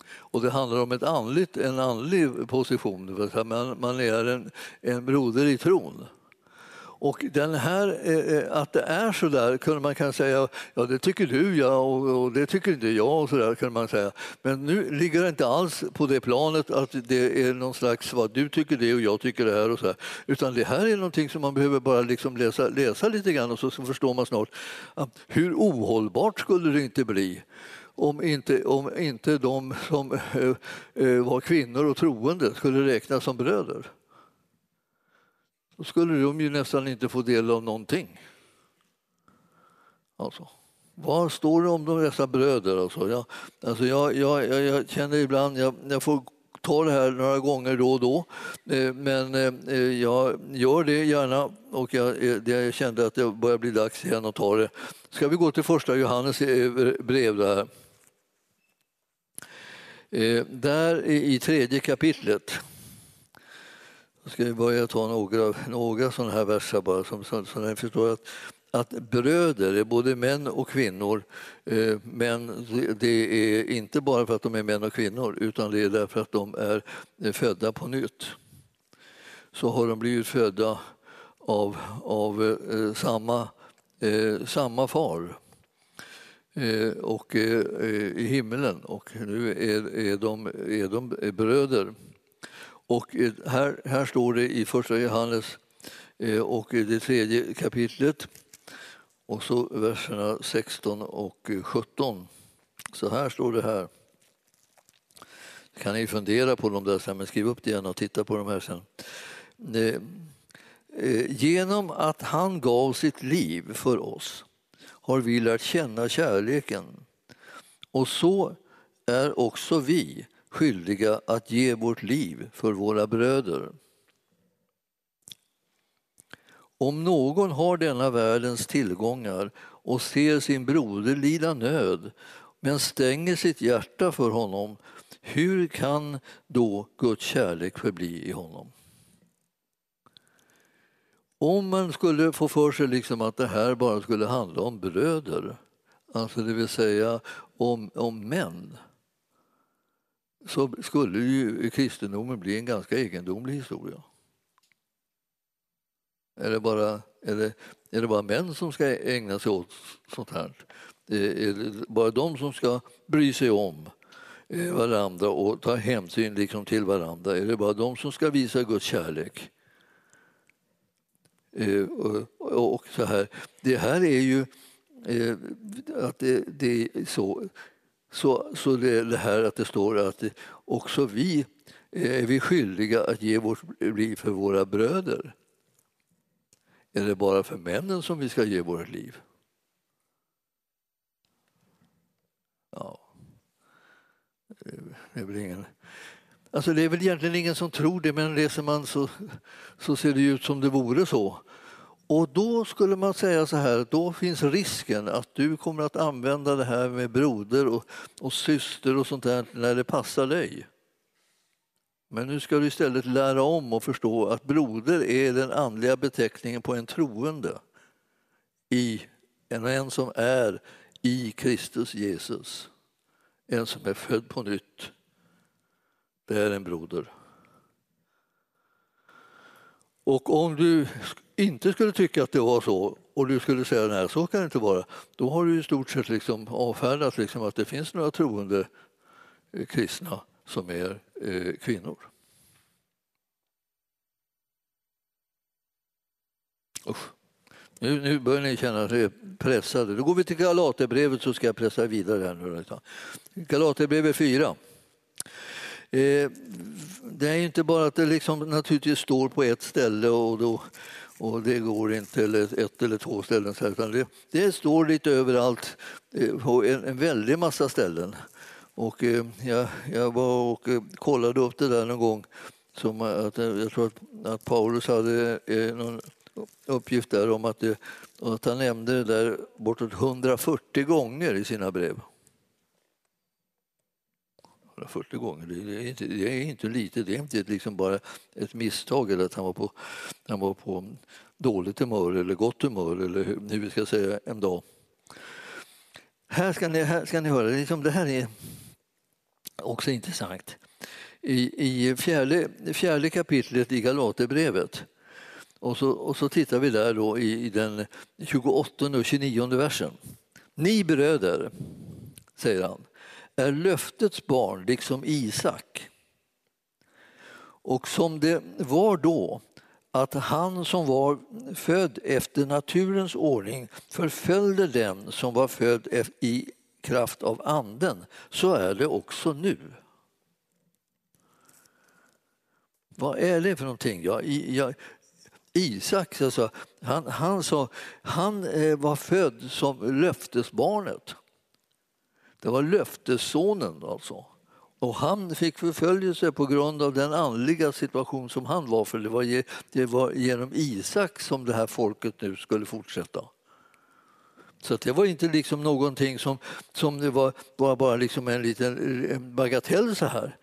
Och det handlar om ett andligt, en andlig position, man, man är en, en broder i tron. Och den här, eh, eh, att det är så där kunde man kan säga, ja det tycker du ja och, och det tycker inte jag och så där kunde man säga. Men nu ligger det inte alls på det planet att det är någon slags, vad du tycker det och jag tycker det här och så här. Utan det här är någonting som man behöver bara liksom läsa, läsa lite grann och så förstår man snart hur ohållbart skulle det inte bli om inte, om inte de som eh, eh, var kvinnor och troende skulle räknas som bröder. Då skulle de ju nästan inte få del av någonting. Alltså, vad står det om de dessa bröder? Alltså, alltså jag, alltså jag, jag, jag känner ibland, jag, jag får ta det här några gånger då och då. Eh, men eh, jag gör det gärna och jag, eh, jag kände att det börjar bli dags igen att ta det. Ska vi gå till första Johannes e- e- brev där? Där i tredje kapitlet jag ska vi börja ta några, några sådana här verser bara som, så, så ni förstår att, att bröder är både män och kvinnor. Eh, men det är inte bara för att de är män och kvinnor utan det är därför att de är eh, födda på nytt. Så har de blivit födda av, av eh, samma, eh, samma far. Eh, och eh, eh i himmelen och nu är, är, de, är de bröder. Och eh, här, här står det i första Johannes eh, och det tredje kapitlet och så verserna 16 och eh, 17. Så här står det här. kan ni fundera på de där sen, men skriv upp det igen och titta på de här sen. Genom att han gav sitt liv för oss har vi lärt känna kärleken. Och så är också vi skyldiga att ge vårt liv för våra bröder. Om någon har denna världens tillgångar och ser sin broder lida nöd men stänger sitt hjärta för honom, hur kan då Guds kärlek förbli i honom? Om man skulle få för sig liksom att det här bara skulle handla om bröder, alltså det vill säga om, om män så skulle ju kristendomen bli en ganska egendomlig historia. Är det bara, är det, är det bara män som ska ägna sig åt sånt här? Eh, är det bara de som ska bry sig om eh, varandra och ta hänsyn liksom till varandra? Är det bara de som ska visa Guds kärlek? Eh, och så här. Det här är ju att det, det är så, så, så det, det här att det står att också vi eh, är vi skyldiga att ge vårt liv för våra bröder. Är det bara för männen som vi ska ge vårt liv? Ja. Eh, det är väl ingen... Alltså det är väl egentligen ingen som tror det, men läser man så, så ser det ut som det vore så. Och då skulle man säga så här, då finns risken att du kommer att använda det här med broder och, och syster och sånt där när det passar dig. Men nu ska du istället lära om och förstå att broder är den andliga beteckningen på en troende i en, en som är i Kristus Jesus. En som är född på nytt. Det är en broder. Och om du inte skulle tycka att det var så och du skulle säga nej, så kan det inte vara, då har du i stort sett liksom avfärdat liksom att det finns några troende eh, kristna som är eh, kvinnor. Usch. Nu, nu börjar ni känna er pressade. Då går vi till Galaterbrevet så ska jag pressa vidare. här nu. Liksom. Galaterbrevet 4. Eh, det är inte bara att det liksom naturligtvis står på ett ställe och, då, och det går inte, eller ett eller två ställen, utan det, det står lite överallt eh, på en, en väldig massa ställen. Och eh, jag, jag var och eh, kollade upp det där någon gång. Som att, eh, jag tror att, att Paulus hade någon uppgift där om att, det, att han nämnde det där bortåt 140 gånger i sina brev. 140 gånger. Det är inte, det är inte lite, det är inte liksom bara ett misstag eller att han var på, han var på dåligt humör eller gott humör eller hur vi ska säga en dag. Här ska ni, här ska ni höra, liksom det här är också intressant. I, i fjärde, fjärde kapitlet i Galaterbrevet Och så, och så tittar vi där då i, i den 28 och 29 versen. Ni bröder, säger han, är löftets barn liksom Isak. Och som det var då att han som var född efter naturens ordning förföljde den som var född i kraft av anden, så är det också nu. Vad är det för någonting? Ja, Isak, alltså, han, han, sa, han eh, var född som löftesbarnet. Det var löftessonen alltså. Och han fick förföljelse på grund av den andliga situation som han var för det var, det var genom Isak som det här folket nu skulle fortsätta. Så det var inte liksom någonting som, som det var, var bara liksom en liten bagatell så här.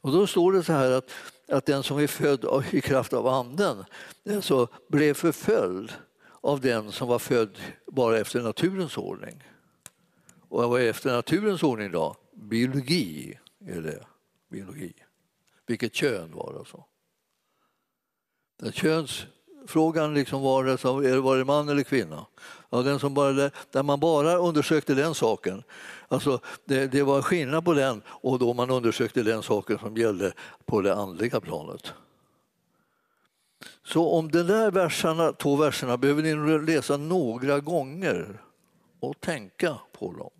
Och då står det så här att, att den som är född i kraft av anden alltså, blev förföljd av den som var född bara efter naturens ordning. Och vad är efter naturens ordning då? Biologi är det. Biologi. Vilket kön var det alltså. Den könsfrågan liksom var det, som, var det man eller kvinna? Ja, den som bara, där man bara undersökte den saken. Alltså, det, det var skillnad på den och då man undersökte den saken som gällde på det andliga planet. Så om de där verserna, två verserna behöver ni läsa några gånger och tänka på dem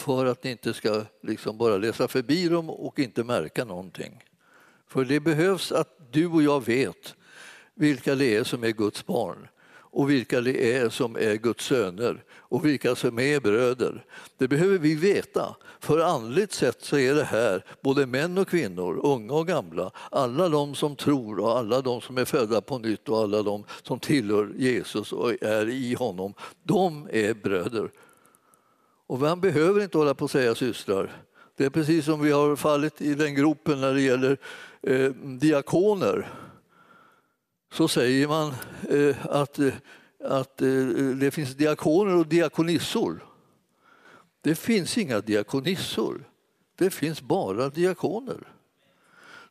för att ni inte ska liksom bara läsa förbi dem och inte märka någonting. För det behövs att du och jag vet vilka det är som är Guds barn och vilka det är som är Guds söner och vilka som är bröder. Det behöver vi veta. För andligt sett så är det här både män och kvinnor, unga och gamla, alla de som tror och alla de som är födda på nytt och alla de som tillhör Jesus och är i honom, de är bröder. Och man behöver inte hålla på att säga systrar. Det är precis som vi har fallit i den gropen när det gäller eh, diakoner så säger man eh, att, eh, att eh, det finns diakoner och diakonissor. Det finns inga diakonissor. Det finns bara diakoner.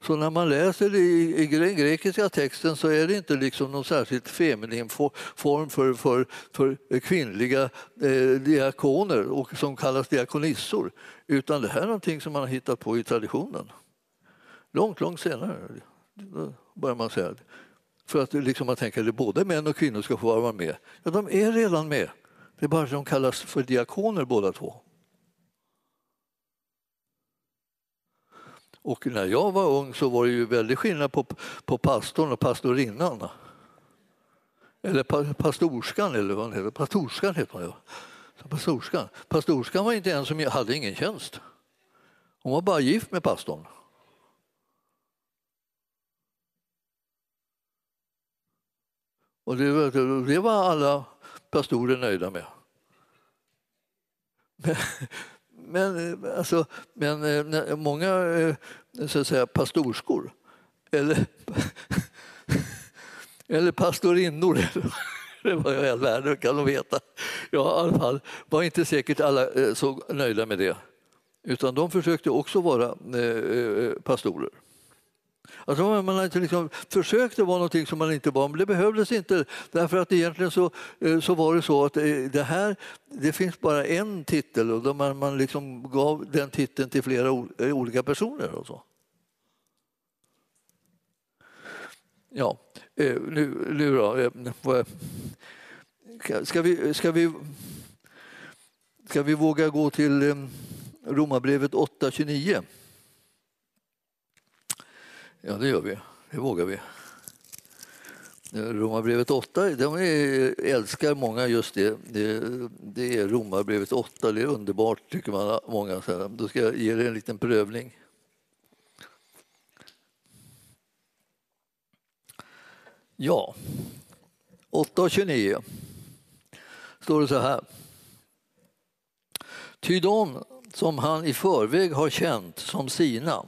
Så när man läser i, i den grekiska texten så är det inte liksom någon särskilt feminin form för, för, för kvinnliga eh, diakoner och som kallas diakonissor. Utan det här är någonting som man har hittat på i traditionen. Långt, långt senare börjar man säga. För att liksom man tänker att både män och kvinnor ska få vara med. Ja, de är redan med. Det är bara att de kallas för diakoner båda två. Och när jag var ung så var det ju väldigt skillnad på, på pastorn och pastorinnan. Eller pa, pastorskan, eller vad heter. Pastorskan heter hon, ja. Pastorskan. pastorskan var inte en som hade ingen tjänst. Hon var bara gift med pastorn. Och det, det var alla pastorer nöjda med. Men, men, eh, alltså, men eh, många eh, så att säga, pastorskor eller, <laughs> eller pastorinnor <laughs> det var jag all världen kan de veta. Ja, i alla fall var inte säkert alla så nöjda med det. Utan de försökte också vara pastorer. Alltså man inte liksom försökte vara någonting som man inte var, men det behövdes inte. Därför att egentligen så, eh, så var det så att eh, det här, det finns bara en titel och man, man liksom gav den titeln till flera eh, olika personer. Och så. Ja, nu, nu då. Ska vi, ska, vi, ska vi våga gå till Romarbrevet 8.29? Ja, det gör vi. Det vågar vi. Eh, Romarbrevet 8, de älskar många just det. Det, det är Romarbrevet 8, det är underbart tycker man många. Så Då ska jag ge er en liten prövning. Ja, 8.29. står det så här. Ty de som han i förväg har känt som sina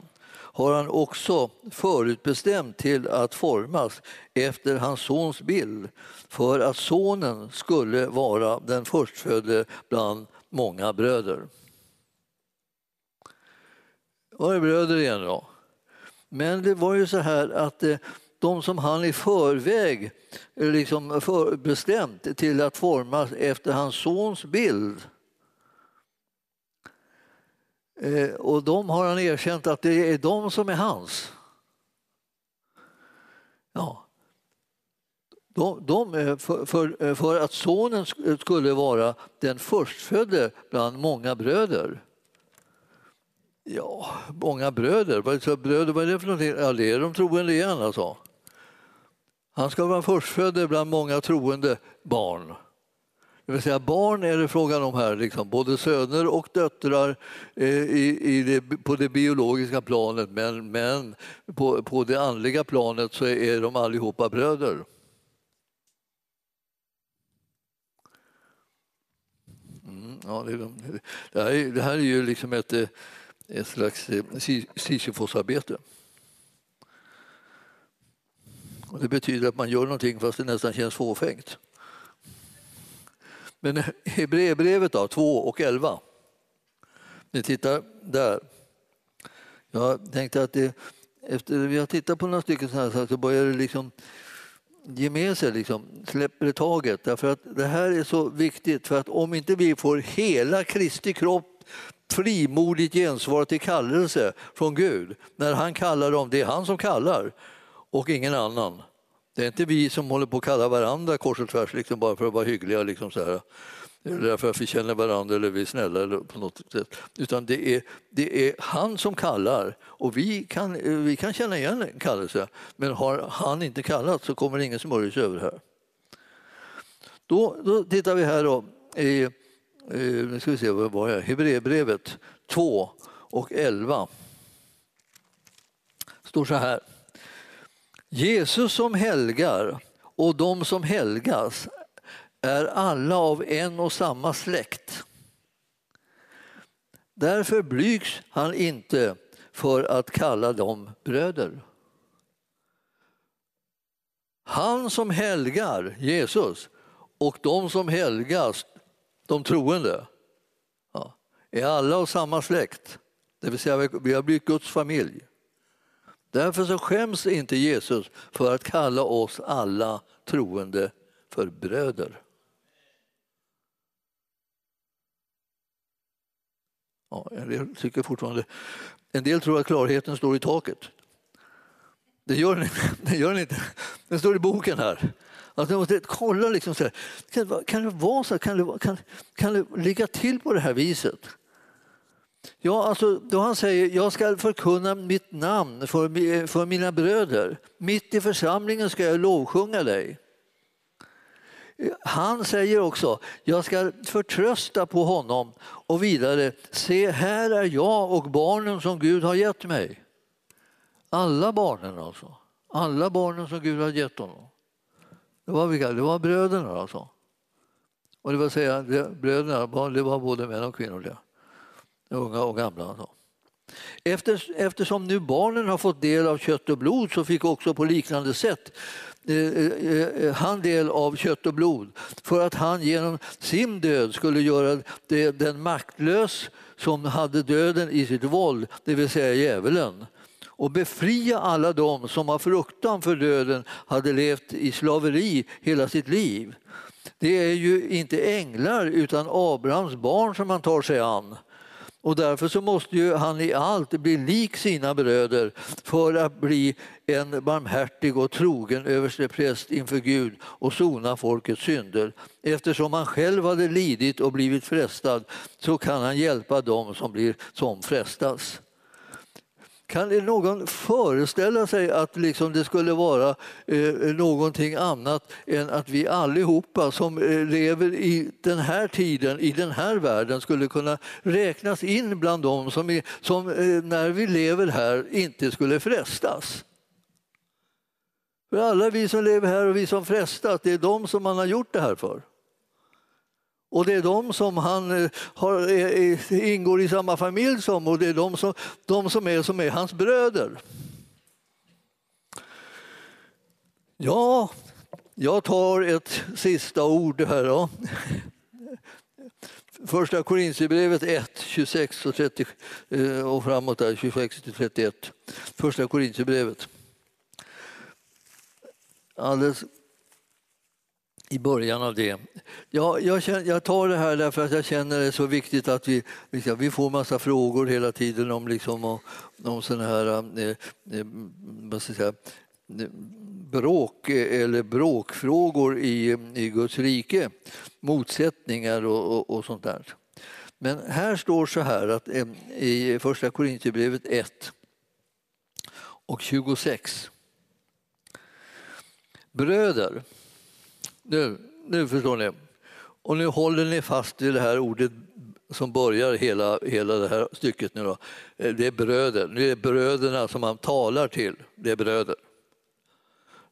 har han också förutbestämt till att formas efter hans sons bild för att sonen skulle vara den förstfödde bland många bröder. Var är bröder igen då? Men det var ju så här att eh, de som han i förväg eh, liksom bestämt till att formas efter hans sons bild. Eh, och de har han erkänt att det är de som är hans. Ja. De, de, för, för, för, att sonen skulle vara den förstfödde bland många bröder. Ja, många bröder. bröder vad är det för någonting? Ja, det är de troende igen alltså. Han ska vara förstfödde bland många troende barn. Det vill säga barn är det frågan om här, liksom, både söner och döttrar eh, i, i det, på det biologiska planet men, men på, på det andliga planet så är de allihopa bröder. Mm, ja, det, det, här, det här är ju liksom ett, eh, ett slags eh, Sisyfosarbete. Det betyder att man gör någonting fast det nästan känns fåfängt. Men <laughs> Hebreerbrevet då, 2 och 11. Ni tittar där. Jag tänkte att det, efter vi har tittat på några stycken så här så börjar det liksom ge med sig, liksom, släpper taget. Därför att det här är så viktigt för att om inte vi får hela Kristi kropp frimodigt gensvar till kallelse från Gud när han kallar dem, det är han som kallar och ingen annan. Det är inte vi som håller på att kalla varandra kors och tvärs liksom bara för att vara hyggliga. Liksom så här. Eller för att vi känner varandra eller vi är snälla eller på något sätt. Utan det är, det är han som kallar och vi kan, vi kan känna igen en kallelse. Men har han inte kallat så kommer ingen smörjelse över här. Då, då tittar vi här då i nu ska vi se, vad var jag? Hebreerbrevet 2 och 11. står så här. Jesus som helgar och de som helgas är alla av en och samma släkt. Därför blygs han inte för att kalla dem bröder. Han som helgar, Jesus, och de som helgas, de troende, är alla av samma släkt. Det vill säga vi har blivit Guds familj. Därför så skäms inte Jesus för att kalla oss alla troende för bröder. Ja, en del tycker fortfarande... En del tror att klarheten står i taket. Det gör den, det gör den inte. Den står i boken här. Alltså, måste kolla liksom så här. Kan, kan det vara så? Kan det, kan, kan det ligga till på det här viset? Ja, alltså, då han säger jag ska förkunna mitt namn för, för mina bröder. Mitt i församlingen ska jag lovsjunga dig. Han säger också, jag ska förtrösta på honom och vidare, se här är jag och barnen som Gud har gett mig. Alla barnen alltså. Alla barnen som Gud har gett honom. Det var vilka? Det var bröderna alltså. Och det vill säga, bröderna det var både män och kvinnor. Det unga och gamla. Efter, eftersom nu barnen har fått del av kött och blod så fick också på liknande sätt eh, eh, eh, han del av kött och blod för att han genom sin död skulle göra det, den maktlös som hade döden i sitt våld, det vill säga djävulen och befria alla dem som av fruktan för döden hade levt i slaveri hela sitt liv. Det är ju inte änglar utan Abrahams barn som man tar sig an. Och därför så måste ju han i allt bli lik sina bröder för att bli en barmhärtig och trogen överstepräst inför Gud och sona folkets synder. Eftersom han själv hade lidit och blivit frestad så kan han hjälpa dem som, blir, som frestas. Kan någon föreställa sig att liksom det skulle vara eh, någonting annat än att vi allihopa som eh, lever i den här tiden, i den här världen skulle kunna räknas in bland dem som, är, som eh, när vi lever här inte skulle frestas? För alla vi som lever här och vi som frestas, det är de som man har gjort det här för. Och det är de som han eh, har, eh, eh, ingår i samma familj som och det är de som, de som, är, som är hans bröder. Ja, jag tar ett sista ord här. Då. Första Korintierbrevet 1, 26 och, 30, och framåt där, 26 till 31. Första Korintierbrevet. alldeles i början av det. Ja, jag, känner, jag tar det här därför att jag känner det är så viktigt att vi, vi får massa frågor hela tiden om, liksom, om, om här eh, eh, vad ska jag säga, bråk eller bråkfrågor i, i Guds rike, motsättningar och, och, och sånt där. Men här står så här att eh, i Första Korinthierbrevet 1 och 26. Bröder, nu, nu förstår ni. Och nu håller ni fast vid det här ordet som börjar hela, hela det här stycket nu. Då. Eh, det är bröder. Nu är det bröderna som man talar till. Det är bröder.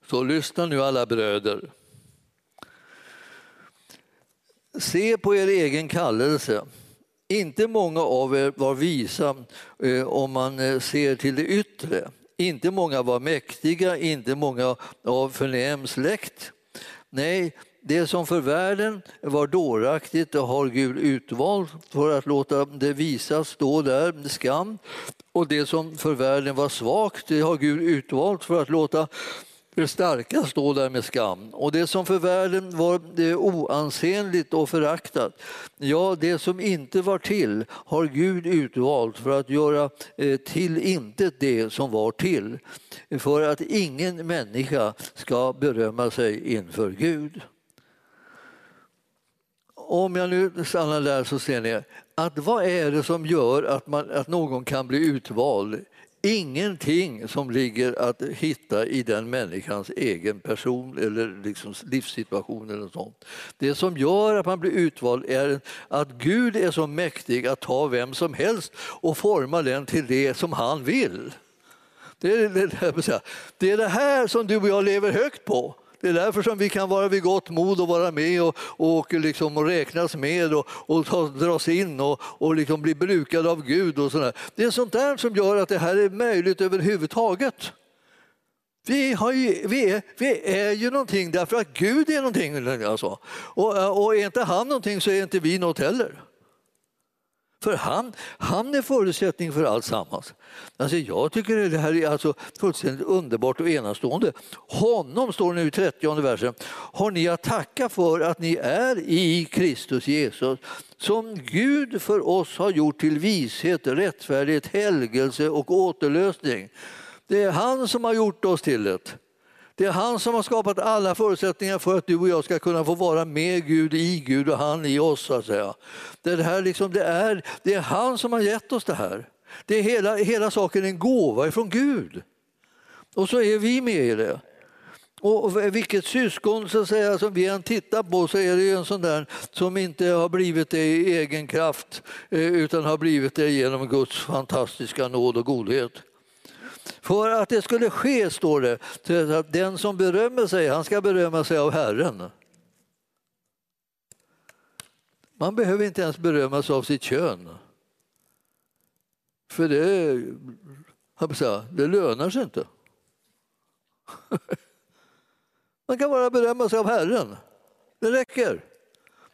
Så lyssna nu alla bröder. Se på er egen kallelse. Inte många av er var visa eh, om man eh, ser till det yttre. Inte många var mäktiga, inte många av förnäm släkt. Nej, det som för världen var dåraktigt det har Gud utvalt för att låta det visas stå där, skam. Och det som för världen var svagt det har Gud utvalt för att låta det starka stå där med skam. Och det som för världen var oansenligt och föraktat, ja, det som inte var till har Gud utvalt för att göra eh, till intet det som var till, för att ingen människa ska berömma sig inför Gud. Om jag nu stannar där så ser ni att vad är det som gör att, man, att någon kan bli utvald? Ingenting som ligger att hitta i den människans egen person eller liksom livssituation. Eller sånt. Det som gör att man blir utvald är att Gud är så mäktig att ta vem som helst och forma den till det som han vill. Det är det, det, är det här som du och jag lever högt på. Det är därför som vi kan vara vid gott mod och vara med och, och, liksom, och räknas med och, och ta, dras in och, och liksom bli brukade av Gud. Och sådär. Det är sånt där som gör att det här är möjligt överhuvudtaget. Vi, har ju, vi, är, vi är ju någonting därför att Gud är någonting. Alltså. Och, och är inte han någonting så är inte vi något heller. För han, han är förutsättning för allt sammans. Alltså jag tycker det här är alltså fullständigt underbart och enastående. Honom, står det nu i 30 versen, har ni att tacka för att ni är i Kristus Jesus som Gud för oss har gjort till vishet, rättfärdighet, helgelse och återlösning. Det är han som har gjort oss till det. Det är han som har skapat alla förutsättningar för att du och jag ska kunna få vara med Gud, i Gud och han i oss. Så att säga. Det, här liksom, det, är, det är han som har gett oss det här. Det är hela, hela saken en gåva ifrån Gud. Och så är vi med i det. Och vilket syskon så att säga, som vi än tittar på så är det en sån där som inte har blivit det i egen kraft eh, utan har blivit det genom Guds fantastiska nåd och godhet. För att det skulle ske, står det, att den som berömmer sig, han ska berömma sig av Herren. Man behöver inte ens berömma sig av sitt kön. För det, det lönar sig inte. <laughs> Man kan bara berömma sig av Herren. Det räcker.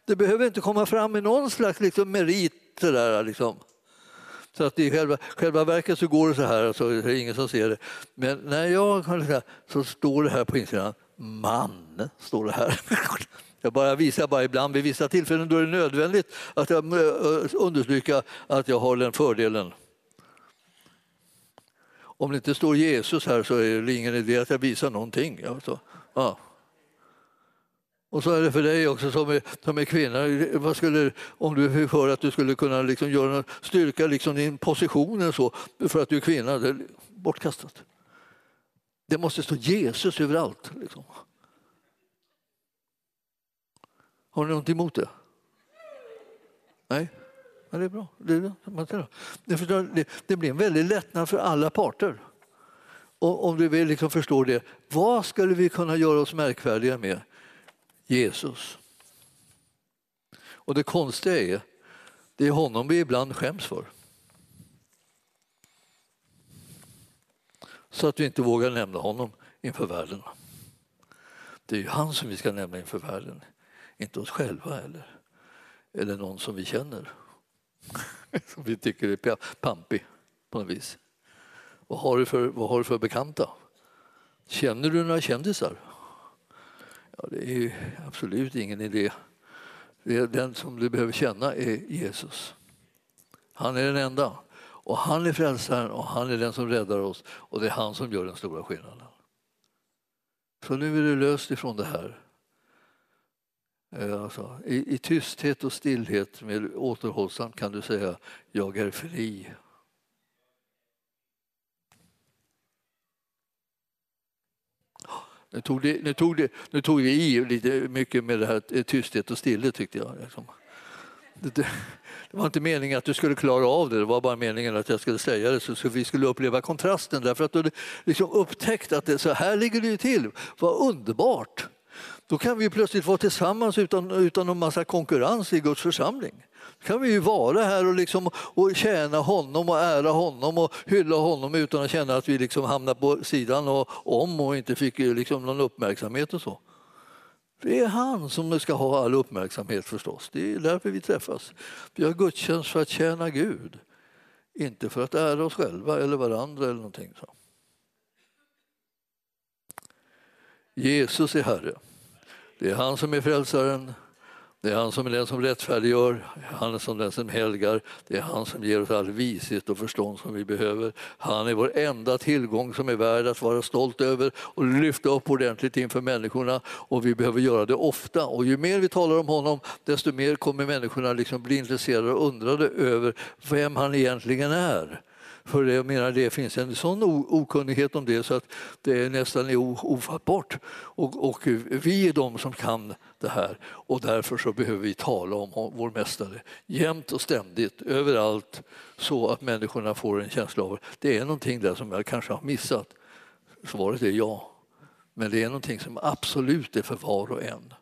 Det behöver inte komma fram i någon slags liksom, merit. Där, liksom. Så att i själva, själva verket så går det så här, alltså, det är ingen som ser det. Men när jag så står det här på insidan, man, står det här. <laughs> Jag bara visar bara ibland vid vissa tillfällen då är det nödvändigt att jag eh, understryka att jag har den fördelen. Om det inte står Jesus här så är det ingen idé att jag visar någonting. Alltså, ja. Och så är det för dig också som är, som är kvinna. Vad skulle, om du hör att du skulle kunna liksom göra styrka liksom din position så, för att du är kvinna, det är bortkastat. Det måste stå Jesus överallt. Liksom. Har ni något emot det? Nej? Ja, det är bra. Det, det, det, det blir en väldig lättnad för alla parter. Och om du vill liksom förstå det, vad skulle vi kunna göra oss märkvärdiga med? Jesus. Och det konstiga är, det är honom vi ibland skäms för. Så att vi inte vågar nämna honom inför världen. Det är ju han som vi ska nämna inför världen, inte oss själva eller, eller någon som vi känner. <laughs> Som vi tycker är pampig på något vis. Vad har du för, vad har du för bekanta? Känner du några kändisar? Det är absolut ingen idé. Det är den som du behöver känna är Jesus. Han är den enda. Och han är frälsaren och han är den som räddar oss och det är han som gör den stora skillnaden. Så nu är du löst ifrån det här. Eh, alltså, i, I tysthet och stillhet med återhållsamt kan du säga jag är fri. Nu tog, det, nu, tog det, nu tog vi i lite mycket med det här eh, tysthet och stillhet tyckte jag. Liksom. Det, det, det, var inte meningen att du skulle klara av det, det var bara meningen att jag skulle säga det så, så vi skulle uppleva kontrasten därför att du liksom upptäckt att det, så här ligger det ju till. Vad underbart! Då kan vi plötsligt vara tillsammans utan, utan en massa konkurrens i Guds församling. Då kan vi ju vara här och, liksom, och tjäna honom och ära honom och hylla honom utan att känna att vi liksom hamnar på sidan och, om och inte fick liksom någon uppmärksamhet och så. Det är han som ska ha all uppmärksamhet förstås. Det är därför vi träffas. Vi har gudstjänst för att tjäna Gud, inte för att ära oss själva eller varandra eller någonting. Så. Jesus är Herre. Det är han som är frälsaren. Det är han som är den som rättfärdiggör, han är som den som helgar. Det är han som ger oss all vishet och förstånd som vi behöver. Han är vår enda tillgång som är värd att vara stolt över och lyfta upp ordentligt inför människorna. Och vi behöver göra det ofta. Och ju mer vi talar om honom, desto mer kommer människorna liksom bli intresserade och undrade över vem han egentligen är. För jag menar, det finns en sån okunnighet om det så att det är nästan ofattbart. Och, och vi är de som kan det här och därför så behöver vi tala om vår mästare jämt och ständigt, överallt så att människorna får en känsla av att det är någonting där som jag kanske har missat. Svaret är ja. Men det är någonting som absolut är för var och en.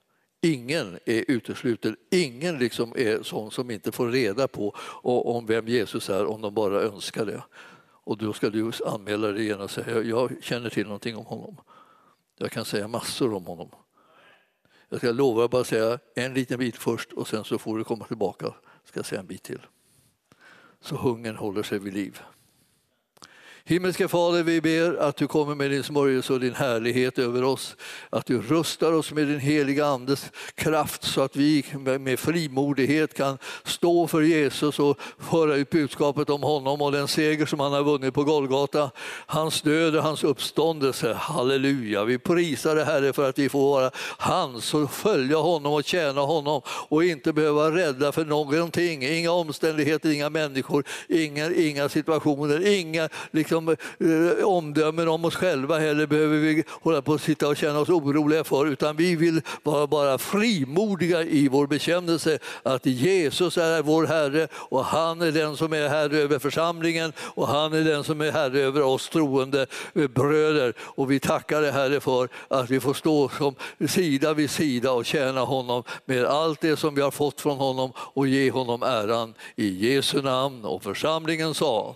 Ingen är utesluten, ingen liksom är sån som inte får reda på om vem Jesus är om de bara önskar det. Och då ska du anmäla dig igen och säga jag känner till någonting om honom. Jag kan säga massor om honom. Jag ska lova att bara säga en liten bit först och sen så får du komma tillbaka. Ska jag säga en bit till. Så hungern håller sig vid liv. Himmelske Fader, vi ber att du kommer med din smörjelse och din härlighet över oss. Att du rustar oss med din heliga Andes kraft så att vi med frimodighet kan stå för Jesus och föra ut budskapet om honom och den seger som han har vunnit på Golgata. Hans död och hans uppståndelse. Halleluja! Vi prisar det Herre för att vi får vara hans och följa honom och tjäna honom och inte behöva vara rädda för någonting. Inga omständigheter, inga människor, inga, inga situationer, inga liksom liksom, eh, omdömen om oss själva heller behöver vi hålla på att sitta och känna oss oroliga för utan vi vill vara bara frimodiga i vår bekännelse att Jesus är vår Herre och han är den som är Herre över församlingen och han är den som är Herre över oss troende eh, bröder. Och vi tackar dig Herre för att vi får stå som sida vid sida och tjäna honom med allt det som vi har fått från honom och ge honom äran i Jesu namn. Och församlingen sa